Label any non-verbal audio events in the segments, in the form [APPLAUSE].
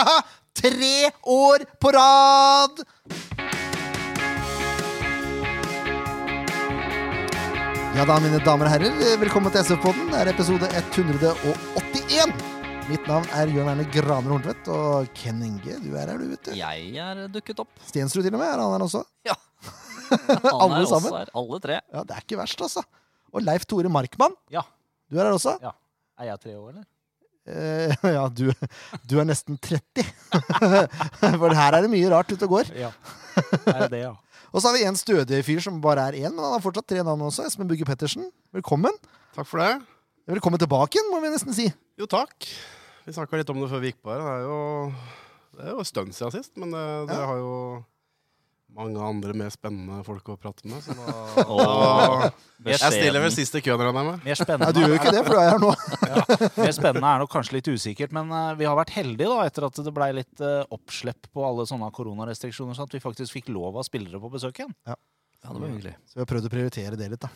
[LAUGHS] Tre år på rad! Ja da, mine damer og herrer, velkommen til SV-podden. Det er episode 181. Mitt navn er Jørn Erne Graner Horntvedt, og Ken Inge, du er her, du, vet du. Jeg er dukket opp. Stensrud til og med, er han her også? Ja. [LAUGHS] Alle er også sammen? her, alle tre. Ja, det er ikke verst, altså. Og Leif Tore Markmann, Ja. du er her også? Er jeg tre år, eller? Eh, [LAUGHS] ja, du, du er nesten 30. [LAUGHS] For her er det mye rart ute og går. Ja. Er det det, ja? [LAUGHS] Og så har vi en stødig fyr som bare er én, men han har fortsatt tre navn også. Espen Bugge Pettersen, velkommen. Takk for det. Velkommen tilbake igjen, må vi nesten si. Jo, takk. Vi snakka litt om det før vi gikk på her. Det er jo, det er jo en stund siden sist, men det, dere har jo mange andre mer spennende folk å prate med. Så da, Åh. da Jeg stiller vel sist i køen, regner jeg med. Mer Nei, du gjør jo ikke det, for du er her nå. [LAUGHS] mer spennende er nok kanskje litt usikkert, men eh, vi har vært heldige da, etter at det blei litt eh, oppslepp på alle sånne koronarestriksjoner, så at vi faktisk fikk lov av spillere på besøk igjen. Ja. det var hyggelig. Så vi har prøvd å prioritere det litt, da.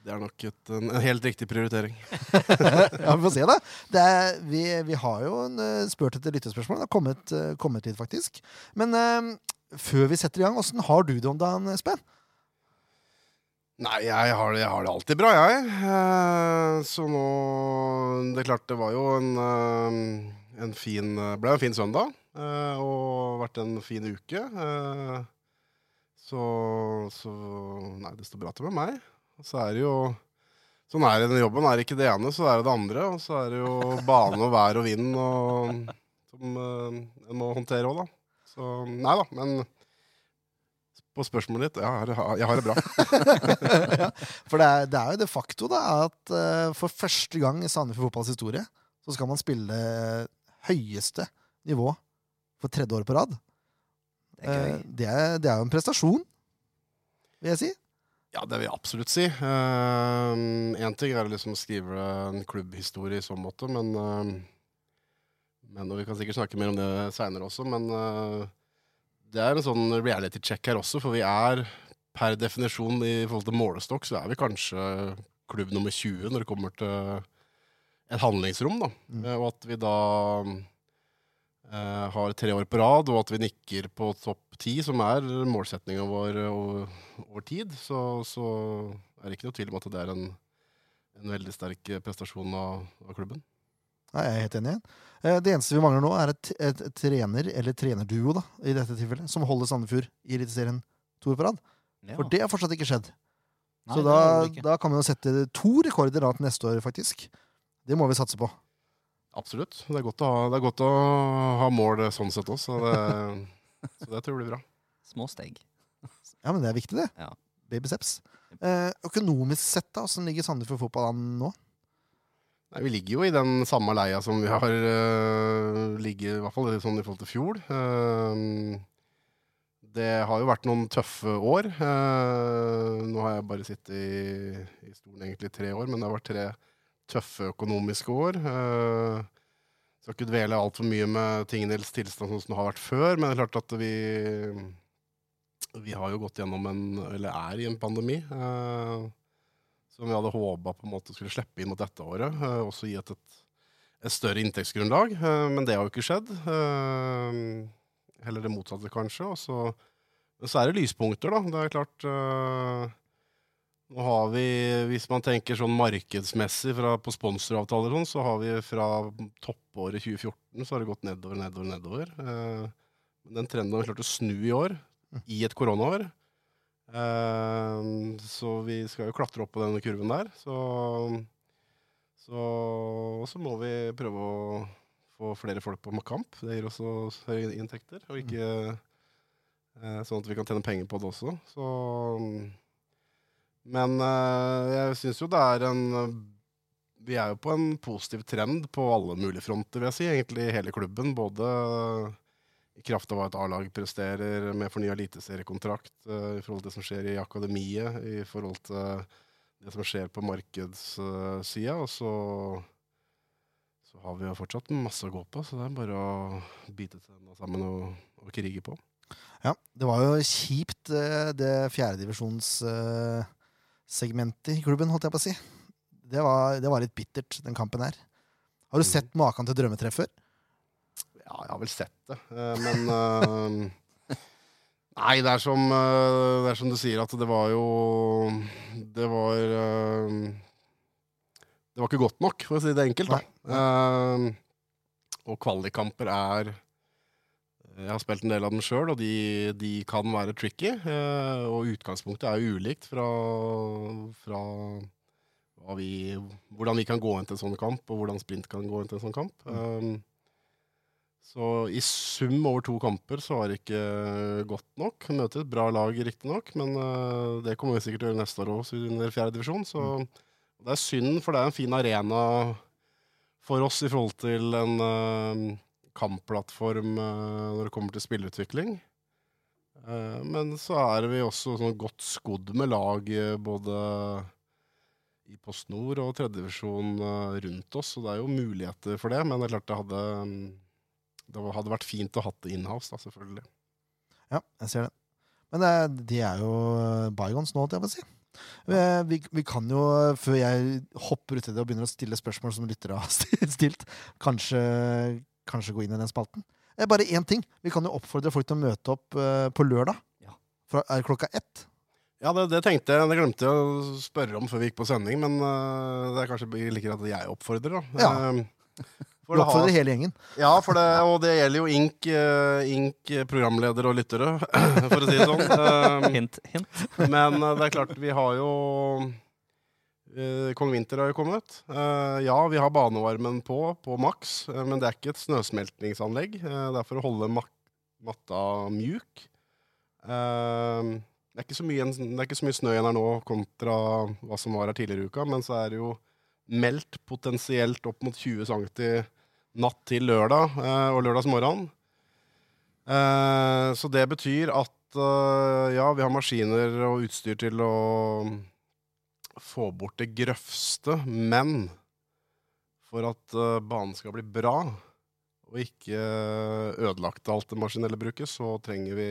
Det er nok et, en, en helt riktig prioritering. [LAUGHS] Ja, Vi får se, da. Det er, vi, vi har jo en, eh, spurt etter lyttespørsmål. Det har kommet, kommet litt, faktisk. Men eh, før vi setter i gang, åssen har du det om dagen, Espen? Nei, jeg har, det, jeg har det alltid bra, jeg. Eh, så nå Det er klart, det var jo en, eh, en fin ble en fin søndag. eh, og vært en fin uke. så, så Nei, det står bra til med meg. Så er det jo Sånn er det i jobben. Er det ikke det ene, så er det det andre. Og så er det jo bane og vær og vind og, som en må håndtere òg, da. Så nei da, men på spørsmålet ditt ja, jeg har, det bra. [LAUGHS] For det er, det er jo de facto da, at uh, for første gang i Sandefjord fotballs historie så skal man spille høyeste nivå for tredje år på rad. Det er. Eh, det, er, det er jo en prestasjon, vil jeg si. Ja, det vil jeg absolutt si. Én ting er å liksom skrive en klubbhistorie i så måte, men, eh, men Og vi kan sikkert snakke mer om det seinere også, men uh, det er en sånn reality check her også, for vi er per definisjon i forhold til målestokk, så er vi kanskje klubb nummer 20 når det kommer til et handlingsrom, da. Mm. Eh, Og at vi da uh, har tre år på rad, og at vi nikker på topp ti, som er målsettinga vår over, over tid, så, så er det ikke noe tvil om at det er en, en veldig sterk prestasjon av, av klubben. Nei, jeg er helt enig. Eh, Det eneste vi mangler nå, er et, et, et trener, eller trenerduo, da, i dette tilfellet, som holder Sandefjord i Eliteserien to år på rad. Ja. For det har fortsatt ikke skjedd. Nei, så da, da kan vi jo sette to rekorder da til neste år, faktisk. Det må vi satse på. Absolutt. Det er godt å ha, det er godt å ha mål sånn sett også, så det, [LAUGHS] så det tror jeg blir bra. Små steg. [LAUGHS] Ja, men det er viktig, det. Ja. Baby steps. Eh, økonomisk sett, da, hvordan ligger Sandefjord fotball an nå? Nei, Vi ligger jo i den samme leia som vi har uh, ligget, i hvert fall sånn i forhold til fjor. Uh, det har jo vært noen tøffe år. Uh, nå har jeg bare sittet i, i stolen egentlig tre år, men det har vært tre tøffe økonomiske år. Uh, skal ikke dvele altfor mye med tingenes tilstand som det har vært før, men det er klart at vi vi har jo gått gjennom en, eller er i en pandemi. eh, som vi hadde håpa skulle slippe inn mot dette året. Uh, også gi et, et, et større inntektsgrunnlag. uh, men det har jo ikke skjedd. Uh, heller det motsatte, kanskje. Og så, men så er det lyspunkter, da. Det er klart Nå har vi, hvis man tenker sånn markedsmessig fra, på sponsoravtaler, sånn, så har vi fra toppåret 2014 så har det gått nedover, nedover, nedover. Den trenden har vi klart å snu i år, i et koronaår. Eh, så vi skal jo klatre opp på denne kurven der. Så, så, så må vi prøve å få flere folk på kamp. Det gir også høye inntekter. Og ikke eh, sånn at vi kan tjene penger på det også. Så, men eh, jeg syns jo det er en Vi er jo på en positiv trend på alle mulige fronter, vil jeg si. Egentlig hele klubben. Både i kraft av at A-lag presterer med fornya eliteseriekontrakt, uh, i forhold til det som skjer i akademiet, i forhold til det som skjer på markedssida. Og så, så har vi jo fortsatt masse å gå på, så det er bare å bite tenna sammen og, og krige på. Ja, det var jo kjipt, eh, det fjerdedivisjonssegmentet i klubben, holdt jeg på å si. Det var, det var litt bittert, den kampen her. Har du Mhm. sett maken til drømmetreff før? Ja, jeg har vel sett det, eh, men eh, Nei, det er, som, eh, det er som du sier, at det var jo Det var Det var ikke godt nok, for å si det enkelt. Da. Eh, og kvalikkamper er Jeg har spilt en del av dem sjøl, og de, de kan være tricky. og utgangspunktet er jo ulikt fra, fra vi, hvordan vi kan gå inn til en sånn kamp, og hvordan sprint kan gå inn til en sånn kamp. Um, så i sum over to kamper så var det ikke godt nok. Møte et bra lag, riktignok, men uh, det kommer vi sikkert til å gjøre neste år òg, under fjerde divisjon. Så det er synd, for det er en fin arena for oss i forhold til en uh, kampplattform uh, når det kommer til spillerutvikling. Uh, men så er vi også sånn godt skodd med lag både i Post Nord og tredjedivisjon rundt oss, så det er jo muligheter for det. Men det er klart det hadde, um, det hadde vært fint å hatt det inhouse, da, selvfølgelig. Ja, jeg ser det. Men det, er- de er jo bygons nå, jeg vil si. Vi, vi, vi kan jo, før jeg hopper uti det og begynner å stille spørsmål som lyttere har [LAUGHS] stilt, kanskje, kanskje gå inn i den spalten. Eh, Bare én ting. Vi kan jo oppfordre folk til å møte opp eh, på lørdag. Ja. Fra, er det klokka ett? Ja, det, det tenkte jeg. Det glemte jeg å spørre om før vi gikk på sending, men uh, det er kanskje like greit at jeg oppfordrer, da. Ja. Um, Det oppfordrer hele gjengen. Ja, for det, og det gjelder jo Ink, uh, Ink programleder og lyttere, [CLEARS THROAT] for å si det sånn. Um, [LAUGHS] Hint, hint. Men eh, det er klart, vi har jo eh, Kong Vinter har jo kommet. Eh, ja, vi har banevarmen på, på maks, eh, men det er ikke et snøsmeltningsanlegg. Eh, det er for å holde mak matta mjuk. Eh, det, er ikke så mye, det er ikke så mye snø igjen her nå kontra hva som var her tidligere i uka, men så er det jo meldt potensielt opp mot 20 cm natt til lørdag eh, og lørdagsmorgen. Eh, så det betyr at eh, ja, vi har maskiner og utstyr til å få bort det grøvste, men for at banen skal bli bra, og ikke ødelagt alt det maskinelle bruket, så trenger vi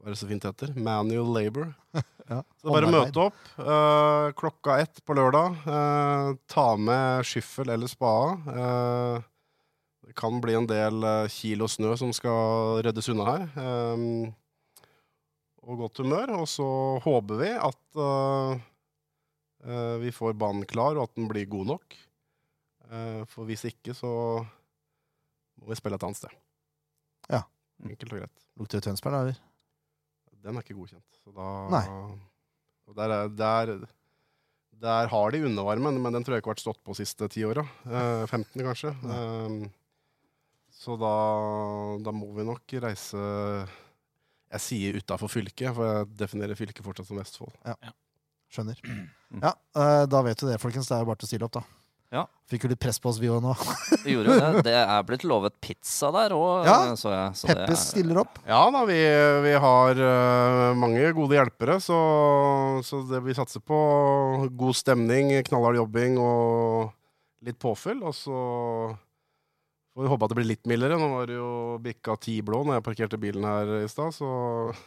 hva er det så fint heter? Manual labor. [LAUGHS] Ja, Så bare møte opp eh, klokka ett på lørdag. eh, ta med skyffel eller spade. Det kan bli en del eh, kilo snø som skal ryddes unna her. Um, og godt humør. Og så håper vi at uh, uh, vi får banen klar, og at den blir god nok. Uh, for hvis ikke, så må vi spille et annet sted. Ja. Enkelt og greit. Lukter det Tønsberg, da? eller? Den er ikke godkjent. Så da, Nei. Der, er- der, der har de undervarmen, men den tror jeg ikke har vært stått på de siste ti åra. Eh, 15 kanskje. Eh, så da, da må vi nok reise Jeg sier utafor fylket, for jeg definerer fylket fortsatt som Vestfold. Ja. Skjønner. [CLEARS THROAT] Ja, eh, da vet du det, folkens. Det er jo bare til å stille opp, da. Ja. Fikk jo litt press på oss, vi òg nå. Gjorde jo det. Det er blitt lovet pizza der òg, Ja. så jeg. Så det er- stiller opp. Ja da, vi, vi har eh, mange gode hjelpere, så, så det, vi satser på god stemning, knallhard jobbing og litt påfyll. Og så får vi håpe at det blir litt mildere. Nå var det jo bikka ti blå når jeg parkerte bilen her i stad, så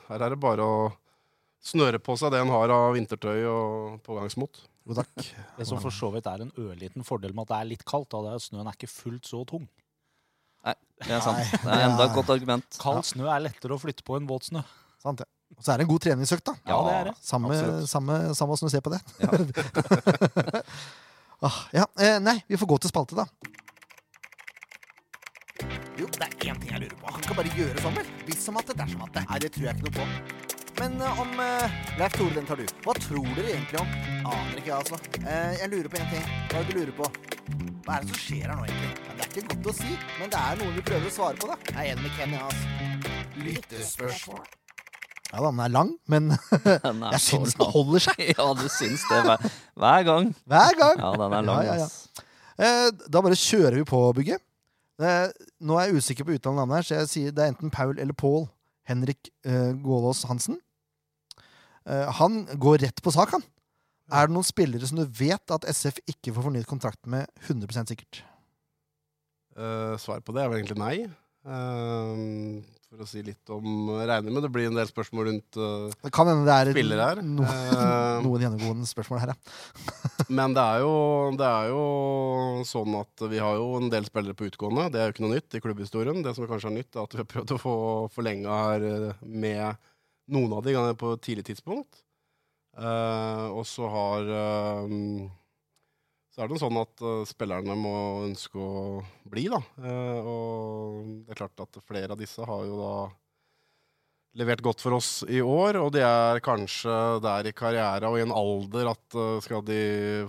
her er det bare å snøre på seg det en har av vintertøy og pågangsmot. Jo takk. Det som for så vidt er en ørliten fordel med at det er litt kaldt, da, det er at snøen er ikke fullt så tung. Nei, Det er sant. Nei, Det er enda et godt argument. Kald snø er lettere å flytte på enn våt snø. Sant ja. Og så er det en god treningsøkt, da. Ja, det er det. Samme, samme, samme som du ser på det. Ja. [LAUGHS] ah, ja, eh, nei, vi får gå til spalte, da. Jo, det er én ting jeg lurer på. Han kan bare gjøre sånn, vel? Hvis som at det, dersom at det. Nei, det tror jeg ikke noe på. Men uh, om uh, Leif Tore, den tar du. Hva tror dere egentlig om? Aner ikke, jeg, altså. Uh, jeg lurer på én ting. Hva er det du lurer på? Hva er det som skjer her nå, egentlig? Ja, det er ikke godt å si, men det er noen vi prøver å svare på, da. Jeg er enig med Ken, jeg, altså. Lyttespørsmål. Ja da, den er lang, men [LAUGHS] er jeg syns den holder seg [LAUGHS] Ja, du syns det hver, hver gang. hver gang. Ja, den er lang. Ja, ja, ja. Eh, da bare kjører vi på bygget. Nå er jeg usikker på uttalen av navnet her, så jeg sier det er enten Paul eller Paul Henrik eh, Gålås Hansen. Eh, han går rett på sak, han. Er det noen spillere som du vet at SF ikke får fornyet kontrakt med 100 sikkert? Uh, svar på det er vel egentlig nei. Eh, for å si litt om Regner med det blir en del spørsmål rundt uh, Det kan hende det er spillere her. no, Eh, noen gjennomgående spørsmål her, ja. [LAUGHS] Men det er, jo, det er jo sånn at vi har jo en del spillere på utgående. Det er jo ikke noe nytt i klubbhistorien. Det som kanskje er nytt, er at vi har prøvd å få forlenga her eh, med noen av de på et tidlig tidspunkt. Uh, og så har eh, Så er det sånn at uh, spillerne må ønske å bli, da. Uh, og det er klart at flere av disse har jo da levert godt for oss i år, og de er kanskje der i karriere og i en alder at uh, skal de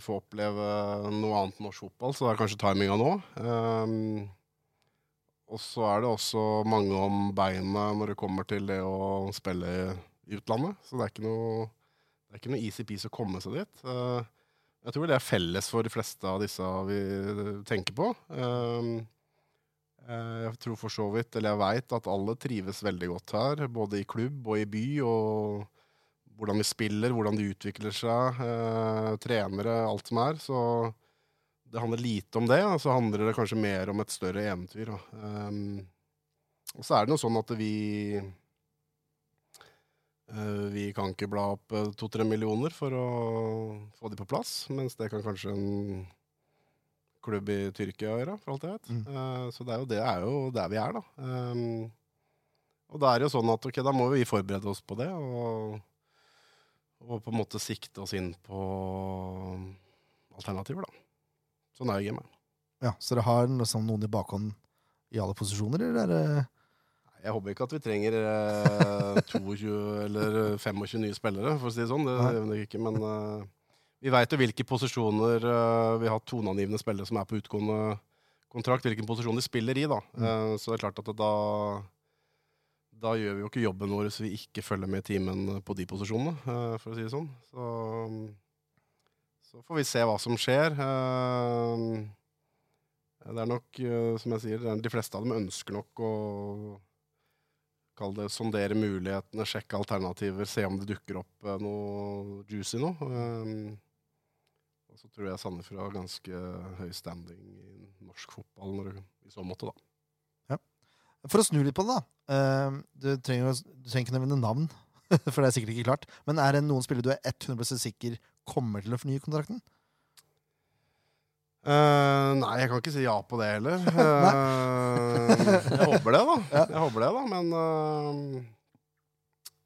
få oppleve noe annet enn norsk fotball, så det er kanskje timinga nå. Um, og så er det også mange om beinet når det kommer til det å spille i utlandet. Så det er ikke noe, noe easy peasy å komme seg dit. Eh, jeg tror det er felles for de fleste av disse vi tenker på. Um, Eh, Jeg tror for så vidt, eller jeg veit, at alle trives veldig godt her. Både i klubb og i by. Og hvordan vi spiller, hvordan de utvikler seg. Eh, trenere, alt som er. Så det handler lite om det. Og så handler det kanskje mer om et større eventyr. Um, og så er det noe sånn at vi Vi kan ikke bla opp eh, to-tre millioner for å få de på plass, mens det kan kanskje en klubb i Tyrkia gjøre, for alt jeg vet. Mm. Eh, så det er, jo, det er jo der vi er, da. Um, og da er det jo sånn at ok, da må vi forberede oss på det, og, og på en måte sikte oss inn på alternativer, da. Sånn er jo gamet. ja. Så dere har liksom noen i bakhånd i alle posisjoner, eller er det Jeg håper ikke at vi trenger eh, [LAUGHS] 22 eller 25 nye spillere, for å si det sånn. Det gjør vi nok ikke, men eh, vi veit jo hvilke posisjoner eh, vi har toneangivende spillere som er på utgående kontrakt, hvilken posisjon de spiller i. da. Eh, så det er klart at da da gjør vi jo ikke jobben vår hvis vi ikke følger med i timen på de posisjonene, eh, for å si det sånn. Så, så får vi se hva som skjer. Eh, Det er nok, eh, som jeg sier, er- de fleste av dem ønsker nok å Kall det sondere mulighetene, sjekke alternativer, se om det dukker opp eh, noe juicy nå. Um, og så tror jeg Sandefjord har ganske høy standing i norsk fotball når i så måte, da. For å snu litt på det, da. eh, Du trenger, du trenger ikke nevne navn, [LAUGHS] for det er sikkert ikke klart. Men er det noen spillere du er 100% sikker kommer til å fornye kontrakten? Eh, nei, jeg kan ikke si ja på det heller. [LAUGHS] Uh, jeg håper det, da. Ja. Jeg håper det, da, men uh,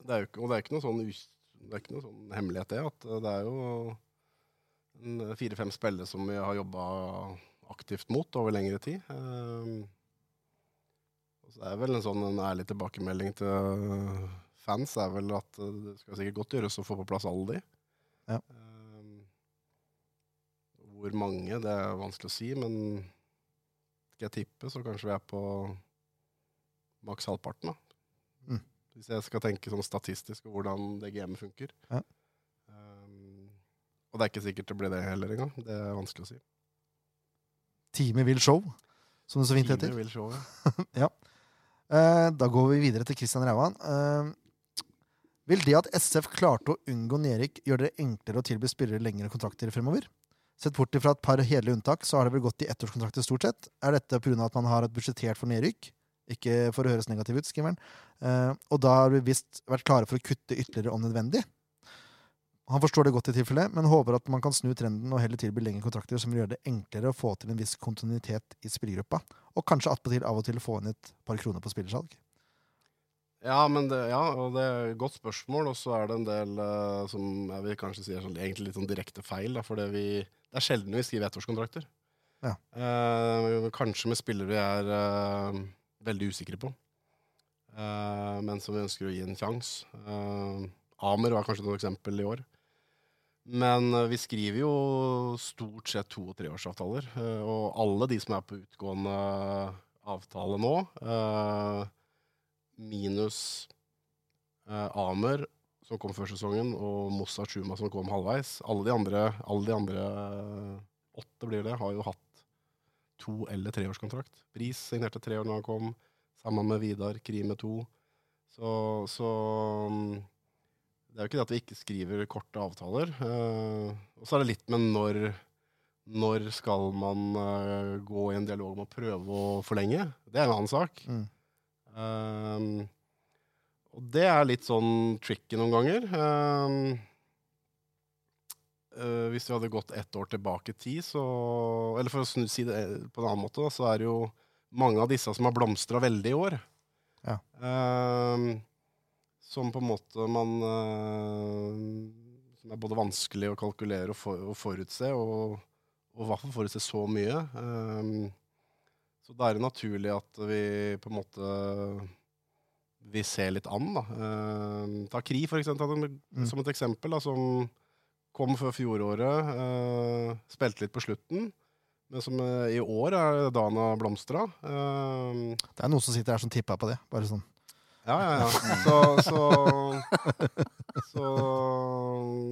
det er jo ikke, Og det er ikke noe sånn, det er noe sånn hemmelighet, det. At det er jo fire-fem spillere som vi har jobba aktivt mot over lengre tid. Og så er vel en sånn en ærlig tilbakemelding til fans er vel at det skal sikkert godt gjøres å få på plass alle de. Ja. Hvor mange, det er vanskelig å si, men skal jeg tippe, så kanskje vi er på maks halvparten. da. Mm. Hvis jeg skal tenke sånn statistisk på hvordan det gamet funker. Ja. Um, og det er ikke sikkert det blir det heller engang. Det er vanskelig å si. Teamet vil show, som det så fint heter. Vil show, [LAUGHS] ja. Eh, Da går vi videre til Christian Rauan. Uh, Vil det at SF klarte å unngå nedrykk, gjøre det enklere å tilby spillere lengre kontrakter fremover? Sett bort ifra et par hele unntak, så har det vel gått i ettårskontrakter stort sett. Er dette pga. at man har et budsjettert for nedrykk? Ikke for å høres negativ ut, skriver han. Eh, og da har vi visst vært klare for å kutte ytterligere om nødvendig. Han forstår det godt i tilfelle, men håper at man kan snu trenden og heller tilby lengre kontrakter som vil gjøre det enklere å få til en viss kontinuitet i spillergruppa, og kanskje attpåtil av og til få inn et par kroner på spillersalg. Ja, det, ja, og det er et godt spørsmål. Og så er det en del uh, som jeg vil kanskje si er sånn, egentlig litt sånn direkte feil. Da, for det, vi, det er sjelden vi skriver ettårskontrakter. Ja. Eh, kanskje med spillere vi er eh, veldig usikre på, eh, men som vi ønsker å gi en sjanse. Eh, Amer var kanskje et eksempel i år. Men eh, vi skriver jo stort sett to- og treårsavtaler. eh, og alle de som er på utgående avtale nå, minus Amer, som kom før sesongen, og Mossa Chuma, som kom halvveis. Alle de andre, alle de andre eh, åtte blir det, har jo hatt to- eller treårskontrakt. Bris signerte tre år når han kom, sammen med Vidar, Krime to. Så, så mm, det er jo ikke det at vi ikke skriver korte avtaler. eh, og så er det litt med når når skal man eh, gå i en dialog om å prøve å forlenge? Det er en annen sak. Mm. Ehm, og det er litt sånn tricky noen ganger. Uh, eh, hvis vi hadde gått ett år tilbake i tid, så Eller for å snu, si det på en annen måte, da, så er det jo mange av disse som har blomstra veldig i år. Ja. Uh, som på en måte man uh, Som er både vanskelig å kalkulere og, for, og forutse, og, og i hvert fall forutse så mye. Ehm, så da er det naturlig at vi på en måte vi ser litt an. da. Uh, ta Kri, for eksempel, Mm. som et eksempel, da, som kom før fjoråret, Uh, spilte litt på slutten. Men som uh, i år er da han har blomstra. Ehm, Det er noen som sitter her som tippa på det. Bare sånn. ja, ja, ja. Så, så, så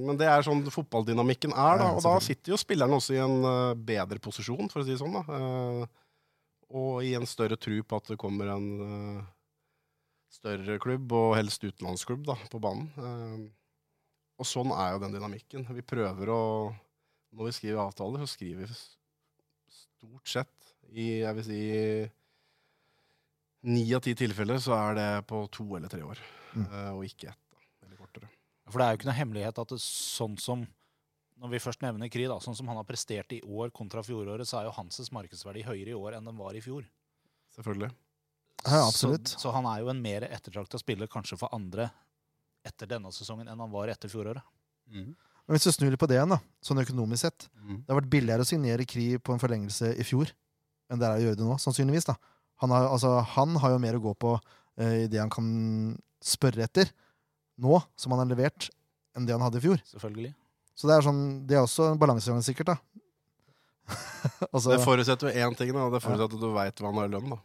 Men det er sånn fotballdynamikken er, da. Og da sitter jo spillerne også i en eh, bedre posisjon, for å si det sånn. da. Og i en større tru på at det kommer en større klubb, og helst utenlandsklubb, da, på banen. Eh, og sånn er jo den dynamikken. Vi prøver å Når vi skriver avtaler, så skriver vi stort sett i jeg vil si ni av ti tilfeller så er det på to eller tre år, Mm. eh, og ikke ett. da, Eller kortere. For det er jo ikke noe hemmelighet at det, sånn som når vi først nevner Kri, da, sånn som han har prestert i år kontra fjoråret, så er jo Hanses markedsverdi høyere i år enn den var i fjor. Selvfølgelig. Ja, absolutt. Så, så han er jo en mer ettertrakta spiller kanskje for andre etter denne sesongen enn han var etter fjoråret. Men hvis du snur litt på det igjen, da, sånn økonomisk sett Mm. Det har vært billigere å signere Kri på en forlengelse i fjor enn det er å gjøre det nå, sannsynligvis. da. Han har, altså, han har jo mer å gå på eh, i det han kan spørre etter nå, som han har levert, enn det han hadde i fjor. Selvfølgelig. Så det er, sånn, det er også en balansegang, sikkert. da. [LAUGHS] altså, Det forutsetter jo én ting, da. og Det forutsetter at du veit hva han har i lønn. da.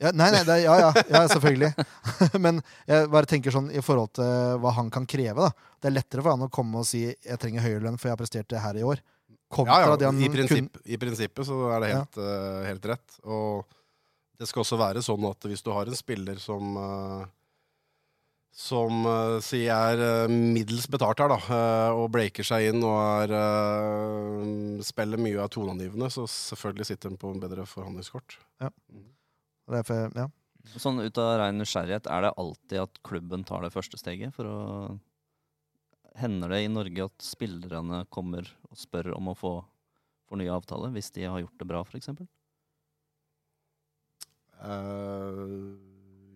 Ja, nei, nei, det, ja, ja, ja, selvfølgelig. [LAUGHS] Men jeg bare tenker sånn i forhold til hva han kan kreve. da. Det er lettere for han å komme og si jeg trenger høyere lønn, for jeg har prestert det her i år. Kontra Ja, det ja, i, kun- I prinsippet så er det helt, eh, helt rett. Og det skal også være sånn at hvis du har en spiller som uh, som uh, sier er eh, middels betalt her, da, eh, og breaker seg inn og er, eh, spiller mye av toneangivende, så selvfølgelig sitter han på en bedre forhandlingskort. Det er for, ja. Sånn ut av rein nysgjerrighet, er det alltid at klubben tar det første steget for å Hender det i Norge at spillerne kommer og spør om å få fornya avtale hvis de har gjort det bra, f.eks.? Uh,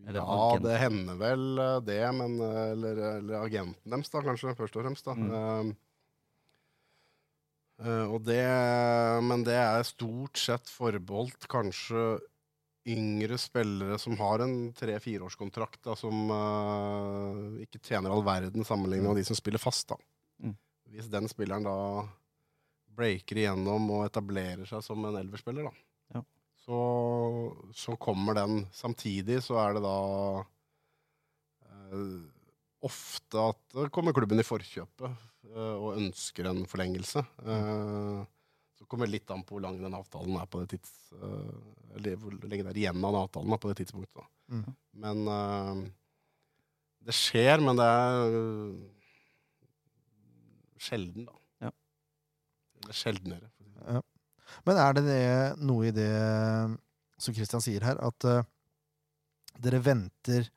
Eller ja, det hender vel eh, det, men eh, Eller, eller agenten deres, da, kanskje, først og fremst. da. Mm. Eh, eh, og det, men det er stort sett forbeholdt kanskje yngre spillere som har en tre-fireårskontrakt, som uh, ikke tjener all verden sammenlignet med de som spiller fast. Mm. Hvis den spilleren da breaker igjennom og etablerer seg som en elverspiller, da, Ja. så, så kommer den. Samtidig så er det da uh, ofte at kommer klubben i forkjøpet uh, og ønsker en forlengelse. Eh, så kommer det litt an på hvor lang den avtalen er på det tids... Uh, eller hvor lenge det er igjen av den avtalen på det tidspunktet. Mm. Men uh, det skjer, men det er uh, sjelden, da. Ja. Eller sjeldnere. for å si det sånn. Men er det, det noe i det som Christian sier her, at dere venter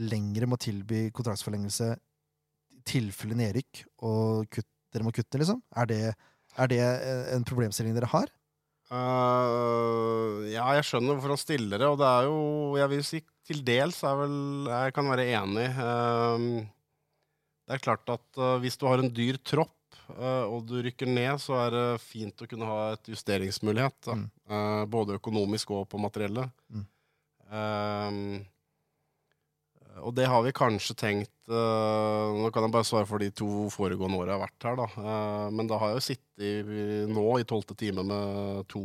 lengre med å tilby kontraktsforlengelse i tilfelle nedrykk, og kutt, dere må kutte, liksom? Er det, er det eh, en problemstilling dere har? Uh, ja, jeg skjønner hvorfor han stiller det, og det er jo Jeg vil si til dels er vel Jeg kan være enig. Uh, det er klart at uh, hvis du har en dyr tropp, og du rykker ned, så er det fint å kunne ha et justeringsmulighet. Mm. Både økonomisk og på materiellet. Mm. Og det har vi kanskje tenkt eh, Nå kan jeg bare svare for de to foregående åra jeg har vært her, da. Eh, men da har jeg jo sittet i, nå i tolvte time med to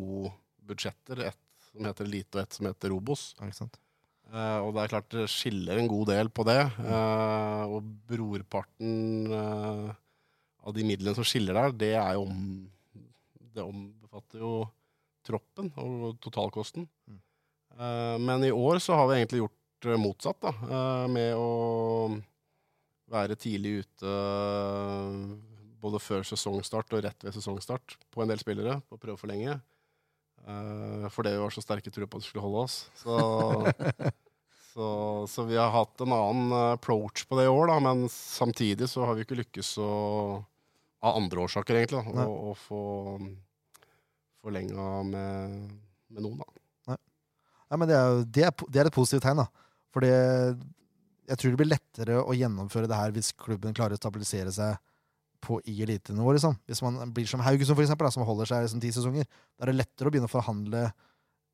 budsjetter. Ett som heter Elite, og ett som heter Robos. Eh, og det er klart det skiller en god del på det. Og brorparten av de midlene som skiller der, det er jo om Det omfatter jo troppen og totalkosten. Mm. Men i år så har vi egentlig gjort motsatt, da. eh, med å være tidlig ute eh, både før sesongstart og rett ved sesongstart på en del spillere, på å prøve for forlenge. For fordi vi var så sterke tro på at vi skulle holde oss. [LAUGHS] Så, så vi har hatt en annen eh, approach på det i år, da, men samtidig så har vi ikke lykkes å Av andre årsaker, egentlig, da, å, å få forlenga med, med noen, da. Nei, men det er, det, er, det er et positivt tegn, da. For jeg tror det blir lettere å gjennomføre det her hvis klubben klarer å stabilisere seg på i elitenivå. Liksom. Hvis man blir som Haugesund, for eksempel, da, som holder seg liksom ti sesonger. Da er det lettere å begynne å forhandle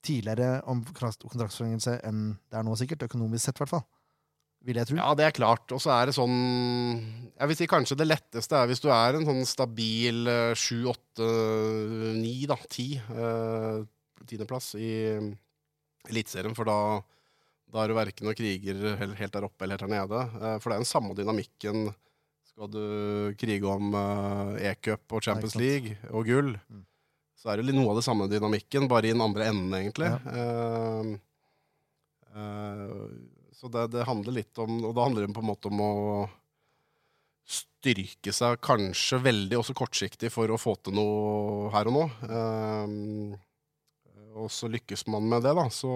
tidligere om kontraktsforlengelse enn det er nå, sikkert. Økonomisk sett, i hvert fall. Vil jeg tro. Ja, det er klart. Og så er det sånn Jeg vil si kanskje det letteste er hvis du er en sånn stabil eh, sju, åtte, ni, da, ti. eh, Tiendeplass i Eliteserien, for da da er du verken noen kriger helt der oppe eller helt der nede. Eh, For det er den samme dynamikken. Skal du krige om eh, e-cup og Champions. League og gull, Mm. så er det noe av det samme dynamikken, bare i den andre enden, egentlig. Ja. Uh, uh, så det, det handler litt om Og da handler det på en måte om å styrke seg kanskje veldig også kortsiktig for å få til noe her og nå. Uh, og så lykkes man med det, da, så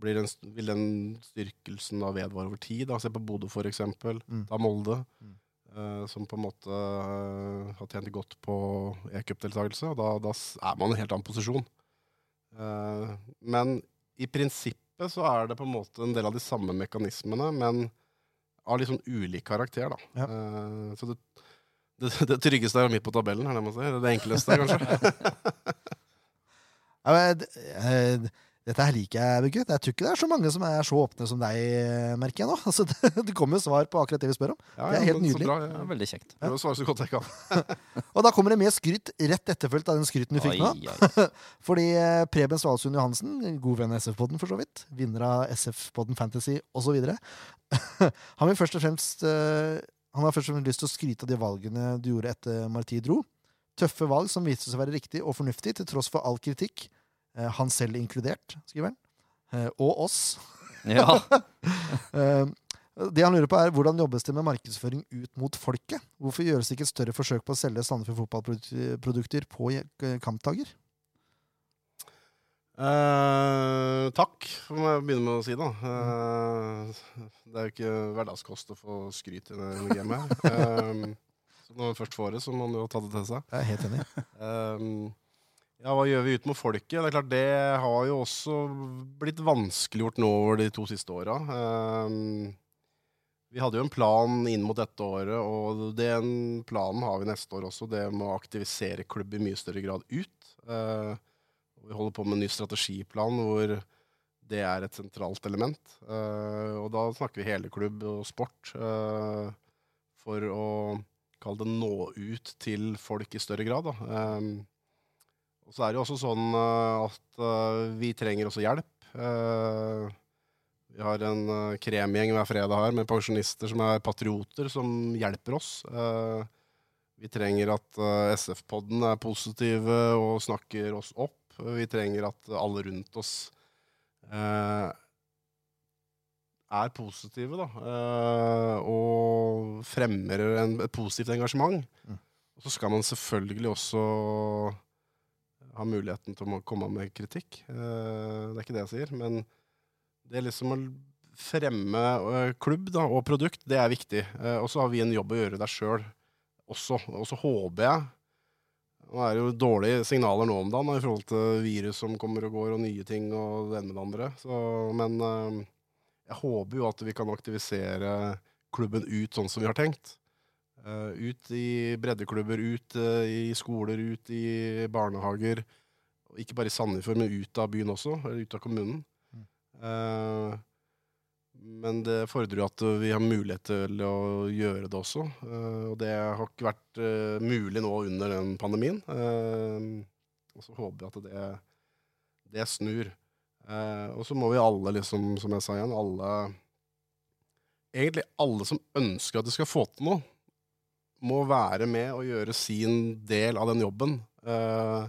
den, vil den styrkelsen da vedvare over tid. Da. Se på Bodø, for eksempel. Mm. Da Molde, Mm. eh, som på en måte eh, har tjent godt på e-cupdeltakelse. Da, da er man i en helt annen posisjon. Eh, men i prinsippet så er det på en måte en del av de samme mekanismene, men av litt sånn ulik karakter, da. Ja. Eh, så det, det, [LAUGHS] det tryggeste er midt på tabellen, er det man sier. Det enkleste, kanskje. [LAUGHS] Ja, men, dette her liker jeg, Bugge. Jeg tror ikke det er så mange som er så åpne som deg, eh, merker jeg nå. [LAUGHS] Altså, det, det kommer jo svar på akkurat det vi spør om. Ja, Det er helt nydelig. bra. Det er veldig kjekt. prøver å svare så godt jeg kan. [LAUGHS] Og da kommer det mer skryt rett etterfulgt av den skryten du fikk nå. [LAUGHS] Fordi eh, Preben Svalsund Johansen, god venn av SF-podden for så vidt, vinner av SF-podden Fantasy osv. Han vil først og fremst eh, Han har først og fremst lyst til å skryte av de valgene du gjorde etter Marti dro. Tøffe valg som viste seg å være riktig og fornuftig til tross for all kritikk. Eh, Han selv inkludert, skriver han. Eh, Og oss. [LAUGHS] Ja. Eh, Det han lurer på er Hvordan jobbes det med markedsføring ut mot folket? Hvorfor gjøres det ikke et større forsøk på å selge Sandefjord fotballprodukter på kampdager? Eh, takk, må jeg begynne med å si, da. Eh, det er jo ikke hverdagskost å få skryt i det gamet her. [LAUGHS] Eh, så når man først får det, så må man jo ta det til seg. Jeg er helt enig. Ja, hva gjør vi ut mot folket? Det er klart, det har jo også blitt vanskeliggjort nå over de to siste åra. Eh, vi hadde jo en plan inn mot dette året, og den planen har vi neste år også. Det med å aktivisere klubb i mye større grad ut. Eh, vi holder på med en ny strategiplan hvor det er et sentralt element. Eh, og da snakker vi hele klubb og sport for å kalle det nå ut til folk i større grad. Da. Og så er det jo også sånn eh, at eh, vi trenger også hjelp. Eh, vi har en kremgjeng hver fredag her med pensjonister som er patrioter, som hjelper oss. Vi trenger at SF-podden er positive og snakker oss opp. Vi trenger at alle rundt oss eh, er positive, da. eh, og fremmer en, et positivt engasjement. Mm. Og så skal man selvfølgelig også ha muligheten til å komme med kritikk. Eh, det er ikke det jeg sier, men det er liksom å fremme eh, klubb da, og produkt, det er viktig. Eh, og så har vi en jobb å gjøre der sjøl også. Og så håper jeg Nå er det jo dårlige signaler nå om dagen i forhold til virus som kommer og går, og nye ting og det ene med det andre. Så, men jeg håper jo at vi kan aktivisere klubben ut sånn som vi har tenkt. Eh, ut i breddeklubber, ut uh, i skoler, ut i barnehager. Ikke bare i Sandefjord, men ut av byen også, eller ut av kommunen. Mm. Uh, men det fordrer jo at vi har mulighet til å gjøre det også. Og det har ikke vært mulig nå under den pandemien. Og så håper jeg at det, det snur. Og så må vi alle, liksom, som jeg sa igjen, alle Egentlig alle som ønsker at de skal få til noe, må være med og gjøre sin del av den jobben. Eh,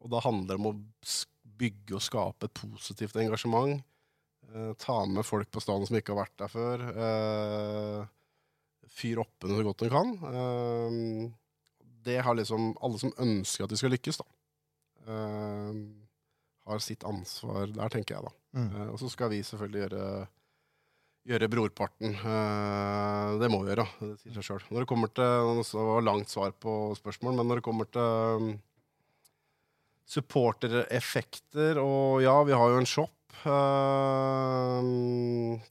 og da handler det om å bygge og skape et positivt engasjement. Eh, ta med folk på stadion som ikke har vært der før. Eh, fyr oppe så godt du kan. Eh, det har liksom alle som ønsker at de skal lykkes, da. Eh, har sitt ansvar der, tenker jeg da. Mm. Eh, og så skal vi selvfølgelig gjøre, gjøre brorparten. Det må vi gjøre, det sier seg sjøl. Når det kommer til Det var langt svar på spørsmål, men når det kommer til um, supportereffekter og Ja, vi har jo en shop. Uh,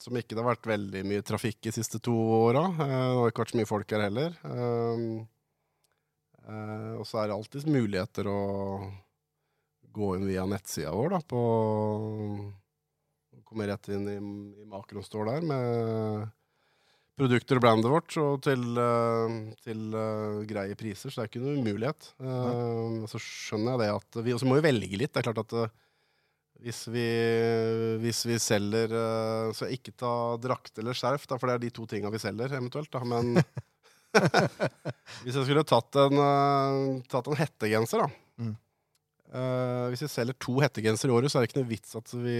som ikke det har vært veldig mye trafikk de siste to åra. Uh, det har ikke vært så mye folk her heller. Uh, og så er det alltid muligheter å gå inn via nettsida vår da, på Komme rett inn i, i makroen står der med produkter og brandet vårt og til, eh, til uh, greie priser, så det er ikke noen umulighet. Uh, så skjønner jeg det at vi Og så må vi velge litt. Det er klart at uh, hvis vi, hvis vi selger Så ikke ta drakt eller skjerf, da, for det er de to tinga vi selger eventuelt. Da. Men [LAUGHS] hvis jeg skulle tatt en, tatt en hettegenser, da. Mm. Uh, hvis vi selger to hettegensere i året, så er det ikke noe vits at vi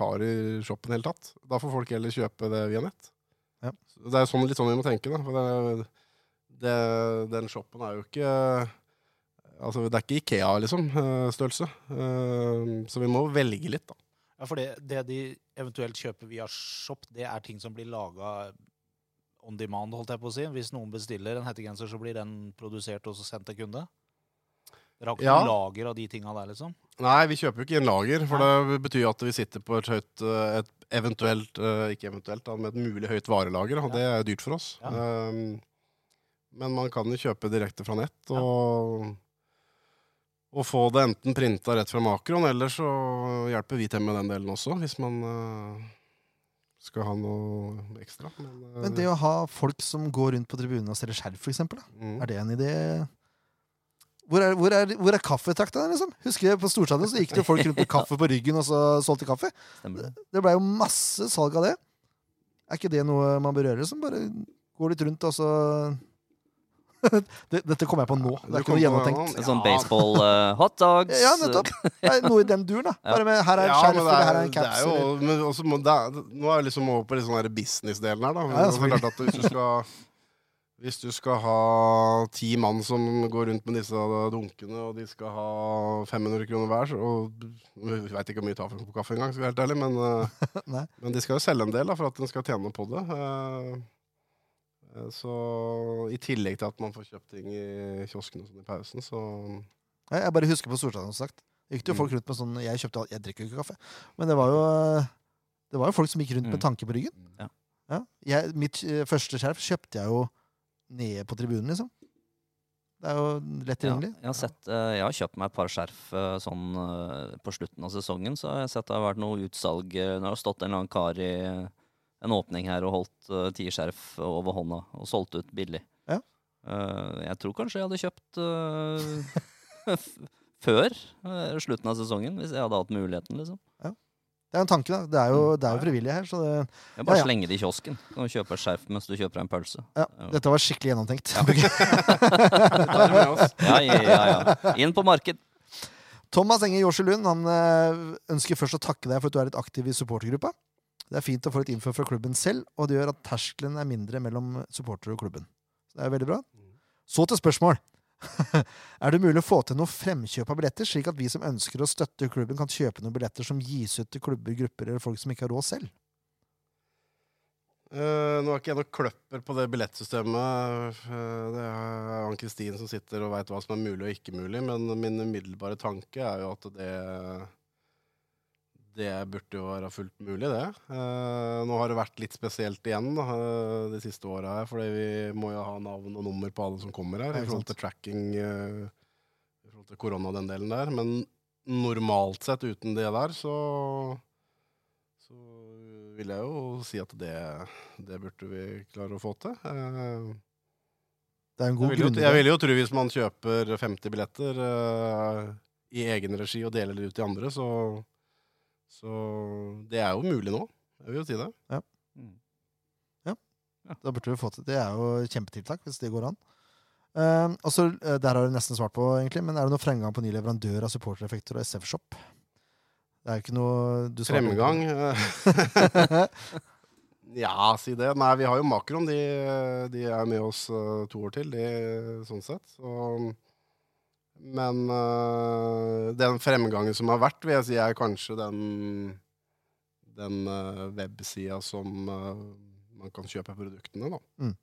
har i shoppen Helt tatt. Da får folk heller kjøpe det via nett. Ja. Det er sånn, litt sånn vi må tenke. Da. For det, det, den shoppen er jo ikke Altså, det er ikke Ikea, liksom, eh. Liksom, Så vi må velge litt, da. Ja, for det, det de eventuelt kjøper via Shop, det er ting som blir laga on demand, holdt jeg på å si. Hvis noen bestiller en hettegenser, så blir den produsert og så sendt til kunde? Dere har ikke Ja. lager av de tinga der, liksom? Nei, vi kjøper jo ikke i en lager, for det betyr jo at vi sitter på et høyt eh, et eventuelt, eh, ikke eventuelt, da, med et mulig høyt varelager, og det er dyrt for oss. Ja. Um, men man kan jo kjøpe direkte fra nett og, og få det enten printa rett fra makroen, eller så hjelper vi til med den delen også, hvis man eh, skal ha noe ekstra. Men, Men det å ha folk som går rundt på tribunen og selger skjerf, eksempel, mm. Er det en idé? Hvor er, hvor er, hvor er kaffetrakta? Liksom? Husker jeg På Storstadion så gikk det folk rundt med kaffe på ryggen og så solgte kaffe. Stemmer det? Det blei jo masse salg av det. Er ikke det noe man bør gjøre? Liksom? bare går litt rundt, og så [LAUGHS] Dette kommer jeg på nå. Det er ikke noe gjennomtenkt. En sånn baseball uh, hot dogs. Ja, nettopp. Noe i den duren, da. Bare med her er en skjerf, ja, eller her er en det Er jo, men også må, det er, nå er vi liksom over på litt sånn business-delen her. Da. Ja, Men det er klart at hvis du skal Hvis du skal ha ti mann som går rundt med disse dunkene, og de skal ha 500 kroner hver så- og Vi veit ikke hvor mye tar for en kopp kaffe engang, skal jeg være helt ærlig, men, [LAUGHS] eh, men de skal jo selge en del da, for at de skal tjene på det. Eh, eh, Så i tillegg til at man får kjøpt ting i kiosken og sånn i pausen, så Jeg bare husker på Storstadion, som sagt. Det gikk det jo Mm. folk rundt med sånn Jeg kjøpte alt, jeg drikker jo ikke kaffe. Men det var jo Det var jo folk som gikk rundt med Mm. tanke på ryggen. Ja. Ja. Jeg, mitt første skjerf kjøpte jeg jo nede på tribunen, liksom. Det er jo lett Ja, tilgjengelig. jeg, har sett, eh, jeg har kjøpt meg et par skjerf eh, sånn eh, på slutten av sesongen. Så har jeg sett det har vært noe utsalg. Det har stått en eller annen kar i en åpning her og holdt uh, ti skjerf over hånda og solgt ut billig. Ja. Jeg tror kanskje jeg hadde kjøpt [LAUGHS] uh, før slutten av sesongen, hvis jeg hadde hatt muligheten. liksom. Det er en tanke, da. Det er jo, Mm. det er jo frivillig her. Så det, ja, bare Ja, ja. slenge det i kiosken. Kan du kjøpe et skjerf mens du kjøper en pølse. ja, dette var skikkelig gjennomtenkt. [LAUGHS] Ja, ja, ja. Inn på marked. Thomas Enge Jorsi Lund han eh, ønsker først å takke deg for at du er litt aktiv i supportergruppa. Det er fint å få litt info fra klubben selv, og det gjør at terskelen er mindre mellom supporter og klubben. Så det er veldig bra. Så til spørsmål. [LAUGHS] er det mulig å få til noe fremkjøp av billetter, slik at vi som ønsker å støtte klubben, kan kjøpe noen billetter som gis ut til klubber, grupper eller folk som ikke har råd selv? Uh, nå er ikke jeg noen kløpper på det billettsystemet. Uh, det er Ann-Kristin som sitter og veit hva som er mulig og ikke mulig. Men min umiddelbare tanke er jo at det Det burde jo være fullt mulig, det. Eh, nå har det vært litt spesielt igjen da, eh, de siste åra fordi vi må jo ha navn og nummer på alle som kommer her, i forhold til tracking, eh, i forhold til korona og den delen der. Men normalt sett uten det der, så så vil jeg jo si at det, det burde vi klare å få til. Eh, Det er en god grunn. jeg vil jo tro hvis man kjøper 50 billetter eh, i egen regi og deler det ut til andre, så, så det er jo mulig nå. Jeg vil jo si det. Ja, Da burde vi få til Det er jo kjempetiltak, hvis det går an. Uh, og så, eh, Der har du nesten svart på, egentlig, men er det noe fremgang på ny leverandør av supportereffekter og SF-shop? Det er jo ikke noe du svarer. Fremgang eh, [LAUGHS] Ja, si det. Nei, vi har jo Makron. De, de er med oss eh, to år til, de, sånn sett. Så Men uh, den fremgangen som har vært, vil jeg si er kanskje den, den uh, websida som uh, man kan kjøpe produktene, da. Mm.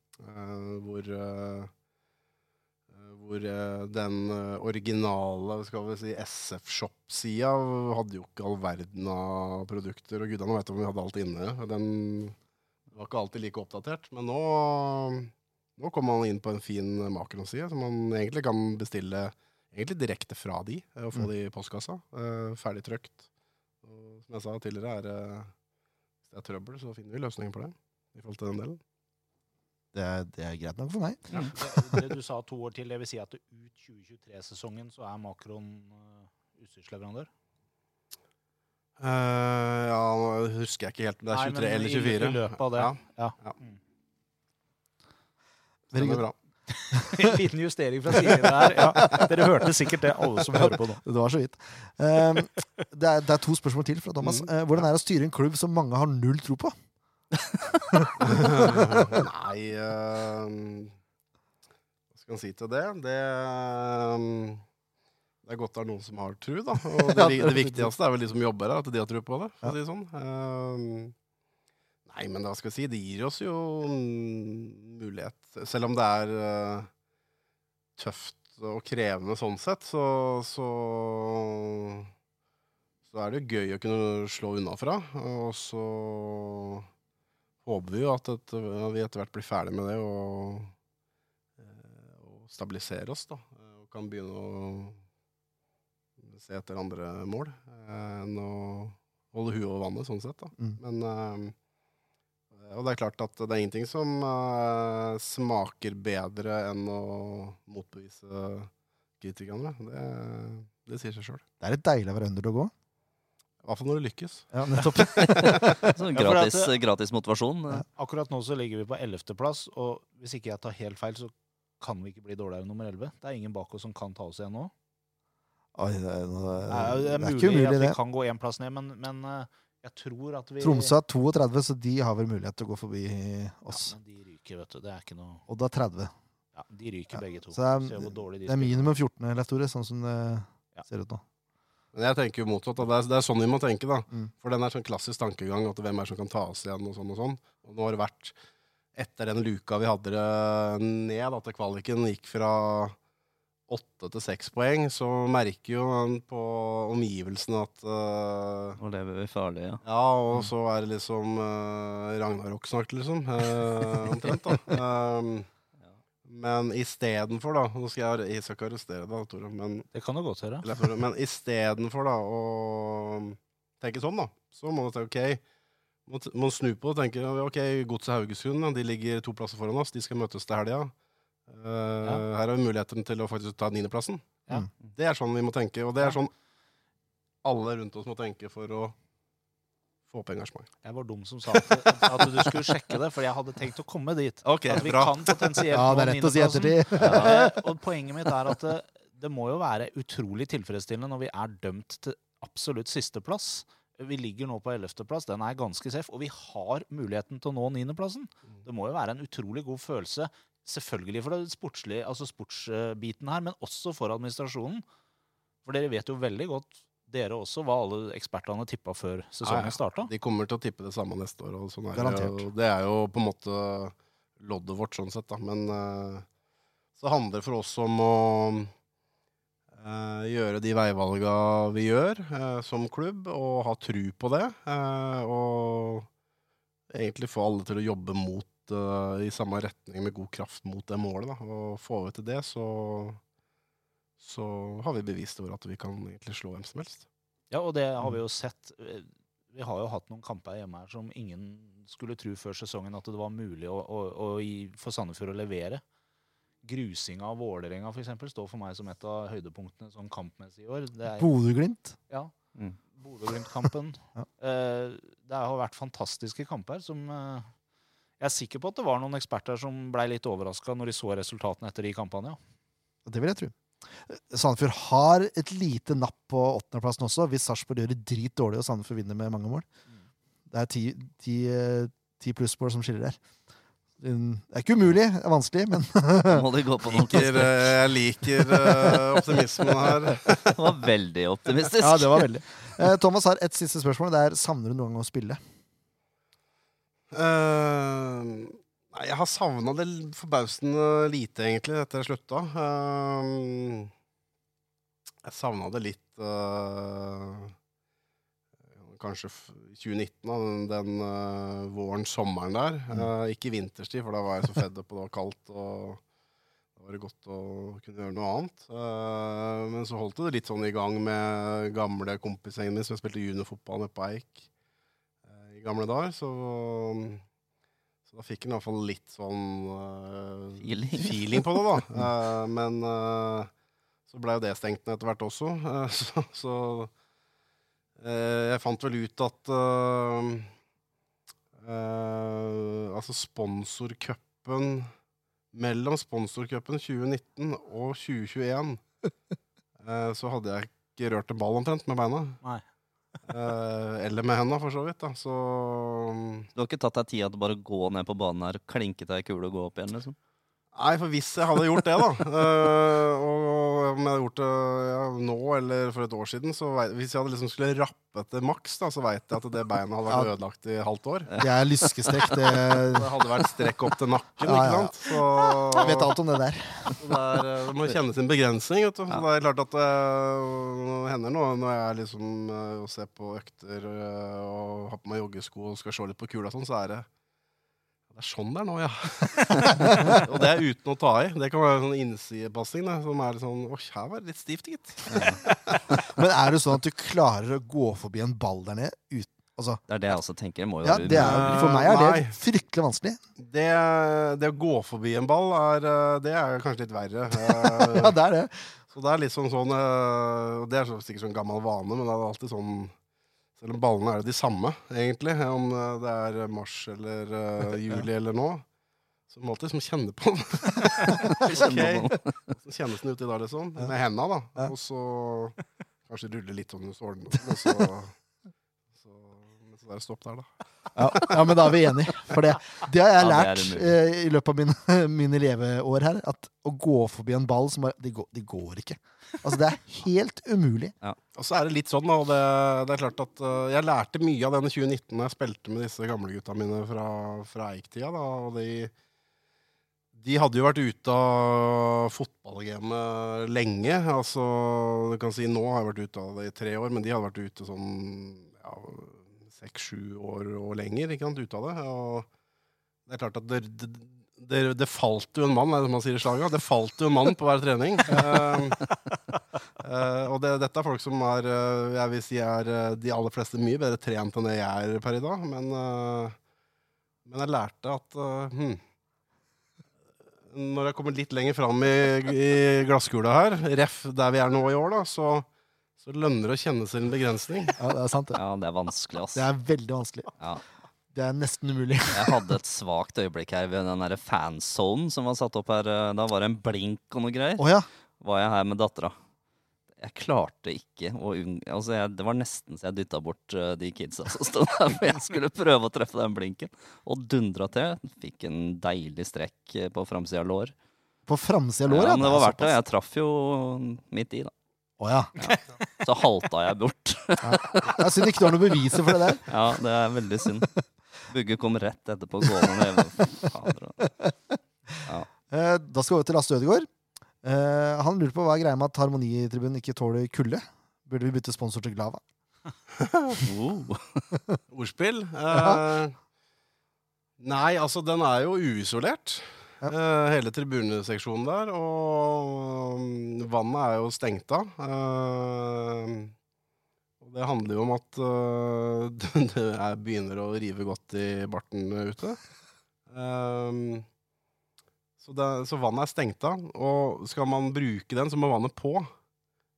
Hvor hvor den originale skal vi si, SF-shop-sida hadde jo ikke all verden av produkter. Og gudene vet om vi hadde alt inne. Den var ikke alltid like oppdatert. Men nå, nå kommer man inn på en fin makronside, som man egentlig kan bestille egentlig direkte fra de, å få Mm. de i postkassa. eh, Ferdig trykt. Og som jeg sa tidligere, er, eh, hvis det er trøbbel, så finner vi løsninger på det. I forhold til den delen. Det er, det er greit nok for meg. [LAUGHS] Det, det du sa to år til, det vil si at ut 2023-sesongen så er Makron uh, utstyrsleverandør? Uh, ja, nå husker jeg ikke helt om det er Nei, 23 men eller i- 24. i løpet av det. Ja, Ja. Ja. Mm. Stemmer bra. [LAUGHS] En liten justering fra siden her. Ja, dere hørte sikkert det, alle som hører på nå. Det var så vidt. Um, det, er, det er to spørsmål til fra Thomas. Mm. Uh, hvordan er det å styre en klubb som mange har null tro på? Nei eh, Hva skal man si til det? Det, um, det er godt det er noen som har tru, da. Og det, [LAUGHS] det er viktigste er vel de som jobber her, at de har tro på det. For Ja. å si sånn. Nei, men hva skal jeg si? Det gir oss jo mm, mulighet. Selv om det er uh, tøft og krevende sånn sett, så, så så er det jo gøy å kunne slå unna fra. Og så håper vi jo at, et, at vi etter hvert blir ferdig med det og, eh, og stabilisere oss. da. Eh, Og kan begynne å se etter andre mål enn å holde huet over vannet, sånn sett. da. Mm. Men Og det er klart at det er ingenting som uh, smaker bedre enn å motbevise kritikerne. Det, det sier seg sjøl. Det er litt deilig å være underdog òg. I hvert fall når det lykkes. Ja, nettopp. [LAUGHS] Så Ja, gratis, at gratis motivasjon. Ja. Akkurat nå så ligger vi på 11.-plass, og hvis ikke jeg tar helt feil, så kan vi ikke bli dårligere enn nummer 11. Det er ingen bak oss som kan ta oss igjen nå. Oi, det, er, Det er, det det er er mulig ikke umulig, at vi det. kan gå én plass ned, men, men eh, jeg tror at vi Tromsø har 32, så de har vel mulighet til å gå forbi oss. Ja, men de ryker, vet du. Det er ikke noe Odd har 30. Ja, de ryker Ja, begge to. så det er- de Det er minimum 14, Leif Tore, sånn som det Ja. ser ut nå. Men jeg tenker jo motsatt. Det er, det er sånn vi må tenke. da. Mm. For den er sånn klassisk tankegang at hvem er det som kan ta oss igjen, og sånn og sånn. Og nå har det vært etter den luka vi hadde det ned, at kvaliken gikk fra åtte til seks poeng, så merker jo han på omgivelsene at uh, Nå lever vi farlig, ja. Ja, og så er det liksom uh, Ragnarok snart, liksom. Uh, [LAUGHS] omtrent, da. Um, men istedenfor, da Nå skal jeg, jeg skal ikke arrestere deg, Tore, men Det kan du godt høre. eller, for- Men istedenfor da å tenke sånn, da, så må du tenke OK. Må, må snu på det og tenke ok, Godset Haugesund de ligger to plasser foran oss. De skal møtes til helga. Eh, Her har vi muligheten til å faktisk ta niendeplassen. Ja. Det er sånn vi må tenke, og det er sånn alle rundt oss må tenke for å få opp engasjement. Jeg var dum som sa at, at du skulle sjekke det, for jeg hadde tenkt å komme dit. Okay, At vi bra. kan potensielt Ja, det er rett å si ettertid. Eh, [LAUGHS] og poenget mitt er at det, det må jo være utrolig tilfredsstillende når vi er dømt til absolutt sisteplass. Vi ligger nå på ellevteplass, den er ganske safe, og vi har muligheten til å nå niendeplassen. Det må jo være en utrolig god følelse, selvfølgelig for det sportslige, altså sportsbiten her, men også for administrasjonen. For dere vet jo veldig godt, dere også, hva alle ekspertene tippa før sesongen starta. De kommer til å tippe det samme neste år. Og sånn er det, og det er jo på en måte loddet vårt, sånn sett. da. Men uh, så handler det for oss om å uh, gjøre de veivalga vi gjør uh, som klubb, og ha tru på det. og egentlig få alle til å jobbe mot eh, i samme retning med god kraft mot det målet. Da. Og får vi til det, så, så har vi bevist over at vi kan egentlig slå hvem som helst. Ja, og det har vi jo sett. Vi har jo hatt noen kamper hjemme her som ingen skulle tro før sesongen at det var mulig å, å, å, i- for Sandefjord å levere. Grusinga av Vålerenga for eksempel, står for meg som et av høydepunktene sånn kampmessig i år. Bodø-Glimt. ja, Mm. Bodø-Glimt-kampen. [LAUGHS] Ja. Eh, det har vært fantastiske kamper som eh, Jeg er sikker på at det var noen eksperter som blei litt overraska når de så resultatene etter de kampene. ja. Det vil jeg tro. Sandefjord har et lite napp på åttendeplassen også, hvis Sarpsborg gjør det dritdårlig og Sandefjord vinner med mange mål. Mm. Det er ti, ti, eh, ti plussmål som skiller der. Det er ikke umulig, det er vanskelig, men må de gå på noen Liker, eh, jeg liker eh, optimismen her. Det var veldig optimistisk. ja, det var veldig. Eh, Thomas har et siste spørsmål. Det er savner du noen gang å spille? Nei, jeg har savna det forbausende lite, egentlig, etter jeg slutta. Uh, jeg savna det litt uh, Kanskje f- 2019, da, den, den eh, våren, sommeren der. Eh, ikke vinterstid, for da var jeg så fedd opp, og det var kaldt. og da var det godt å kunne gjøre noe annet. Men så holdt det litt sånn i gang med gamle kompisgjengen min som jeg spilte juniorfotball nede på Eik gamle dager. Så, så da fikk en iallfall litt sånn uh, Feeling. [LAUGHS] feeling på det, da. Uh, men uh, så blei jo det stengt ned etter hvert også. eh, [LAUGHS] så så jeg fant vel ut at Altså sponsorcupen mellom sponsorcupen 2019 og 2021 [LAUGHS] eh, så hadde jeg ikke rørt en ball omtrent med beina. Nei. Eh, eller med henda, for så vidt. da. Så Du har ikke tatt deg tida til bare å gå ned på banen her, klinke deg ei kule og gå opp igjen? liksom? Nei, for hvis jeg hadde gjort det, da, [LAUGHS] uh, og om jeg hadde gjort det ja, nå eller for et år siden, så vei- hvis jeg hadde liksom skulle rappe etter maks, da, så veit jeg at det beinet hadde vært ødelagt i halvt år. Det er lyskestrekk. Det, [LAUGHS] Det hadde vært strekk opp til nakken, Ja, ja, ikke sant? Så jeg vet alt om det der. Det, er, eh, må kjenne sin begrensning. Vet du. Så det er klart at det hender noe når jeg liksom eh, ser på økter eh, og har på meg joggesko og skal se litt på kula, sånn, så er det det er sånn det er nå, ja. [LAUGHS] og det er uten å ta i. Det kan være en sånn innsidepassing da, som er sånn åh, her var det litt stivt, gitt. Men er det sånn at du klarer å gå forbi en ball der nede uten Altså, Det er det jeg også tenker. Må jo ja, det er, for meg er det Nei. fryktelig vanskelig. Det, det å gå forbi en ball, er, eh, det er kanskje litt verre. [LAUGHS] Ja, det er det. Så det er litt sånn sånn eh, Det er sikkert sånn gammel vane, men det er alltid sånn Selv om ballene er jo de samme, egentlig, om eh, det er mars eller uh, [LAUGHS] juli eller nå, så må man alltid liksom kjenne på den. [LAUGHS] okay. [LAUGHS] Så kjennes den uti i dag, liksom? Med henda, da. Og så kanskje rulle litt sånn hos sårene, og så, så, så, så er det stopp der, da. Ja, ja, men da er vi enige. For det, det har jeg Ja, er lært eh, i løpet av mine, [LAUGHS] mine leveår her. At å gå forbi en ball som bare Det går, det går ikke. Altså, det er helt umulig. Og så er det litt sånn, da, og det, det er klart at uh, jeg lærte mye av den i 2019 da jeg spilte med disse gamlegutta mine fra, fra Eik-tida. da, og de, de hadde jo vært ute av fotballgamet lenge. altså, du kan si Nå har jeg vært ute av det i tre år, men de hadde vært ute sånn ja, seks-sju år og lenger ikke sant, ut av det. og det er klart at det, det, det, det falt jo en mann, er det man sier i slaget. Det falt jo en mann på hver trening. uh, Eh, og det, dette er folk som er eh, jeg vil si er de aller fleste mye bedre trent enn det jeg er per i dag. Men, uh, men jeg lærte at hmm, Når jeg kommer litt lenger fram i, i glasskula her, ref der vi er nå i år, da, så, så lønner det å kjenne sin begrensning. [LAUGHS] Ja, det er sant, det. Ja, det er vanskelig, ass. Det er veldig vanskelig. Ja. Det er nesten umulig. Jeg hadde et svakt øyeblikk her ved den der fanzonen som var satt opp her. eh, Da var det en blink og noe greier. Oh, ja. Var jeg her med dattera. Jeg klarte ikke å unngå altså jeg, Det var nesten så jeg dytta bort eh, de kidsa som sto der, for jeg skulle prøve å treffe den blinken. Og dundra til. Fikk en deilig strekk eh, på framsida av lår. På framsida av lår, Ja, men det var verdt det. Jeg traff jo midt i, da. Å ja. Så halta jeg bort. [LAUGHS] Det er synd ikke du har noe beviser for det der. Ja, det er veldig synd. Bugge kom rett etterpå gående med Fader, og- Eh, Da skal vi over til Lasse Ødegaard. Eh, han lurer på hva er greia med at Harmonitribunen ikke tåler kulde. Burde vi bytte sponsor til Glava? Oh. [LAUGHS] Ordspill. Eh, nei, altså, den er jo uisolert. Ja. Eh, hele tribuneseksjonen der. Og mm, vannet er jo stengt av. Uh, det handler jo om at uh, [LAUGHS] det er, begynner å rive godt i barten ute. Eh, så, det, så vannet er stengt av. Og skal man bruke den, så må vannet på.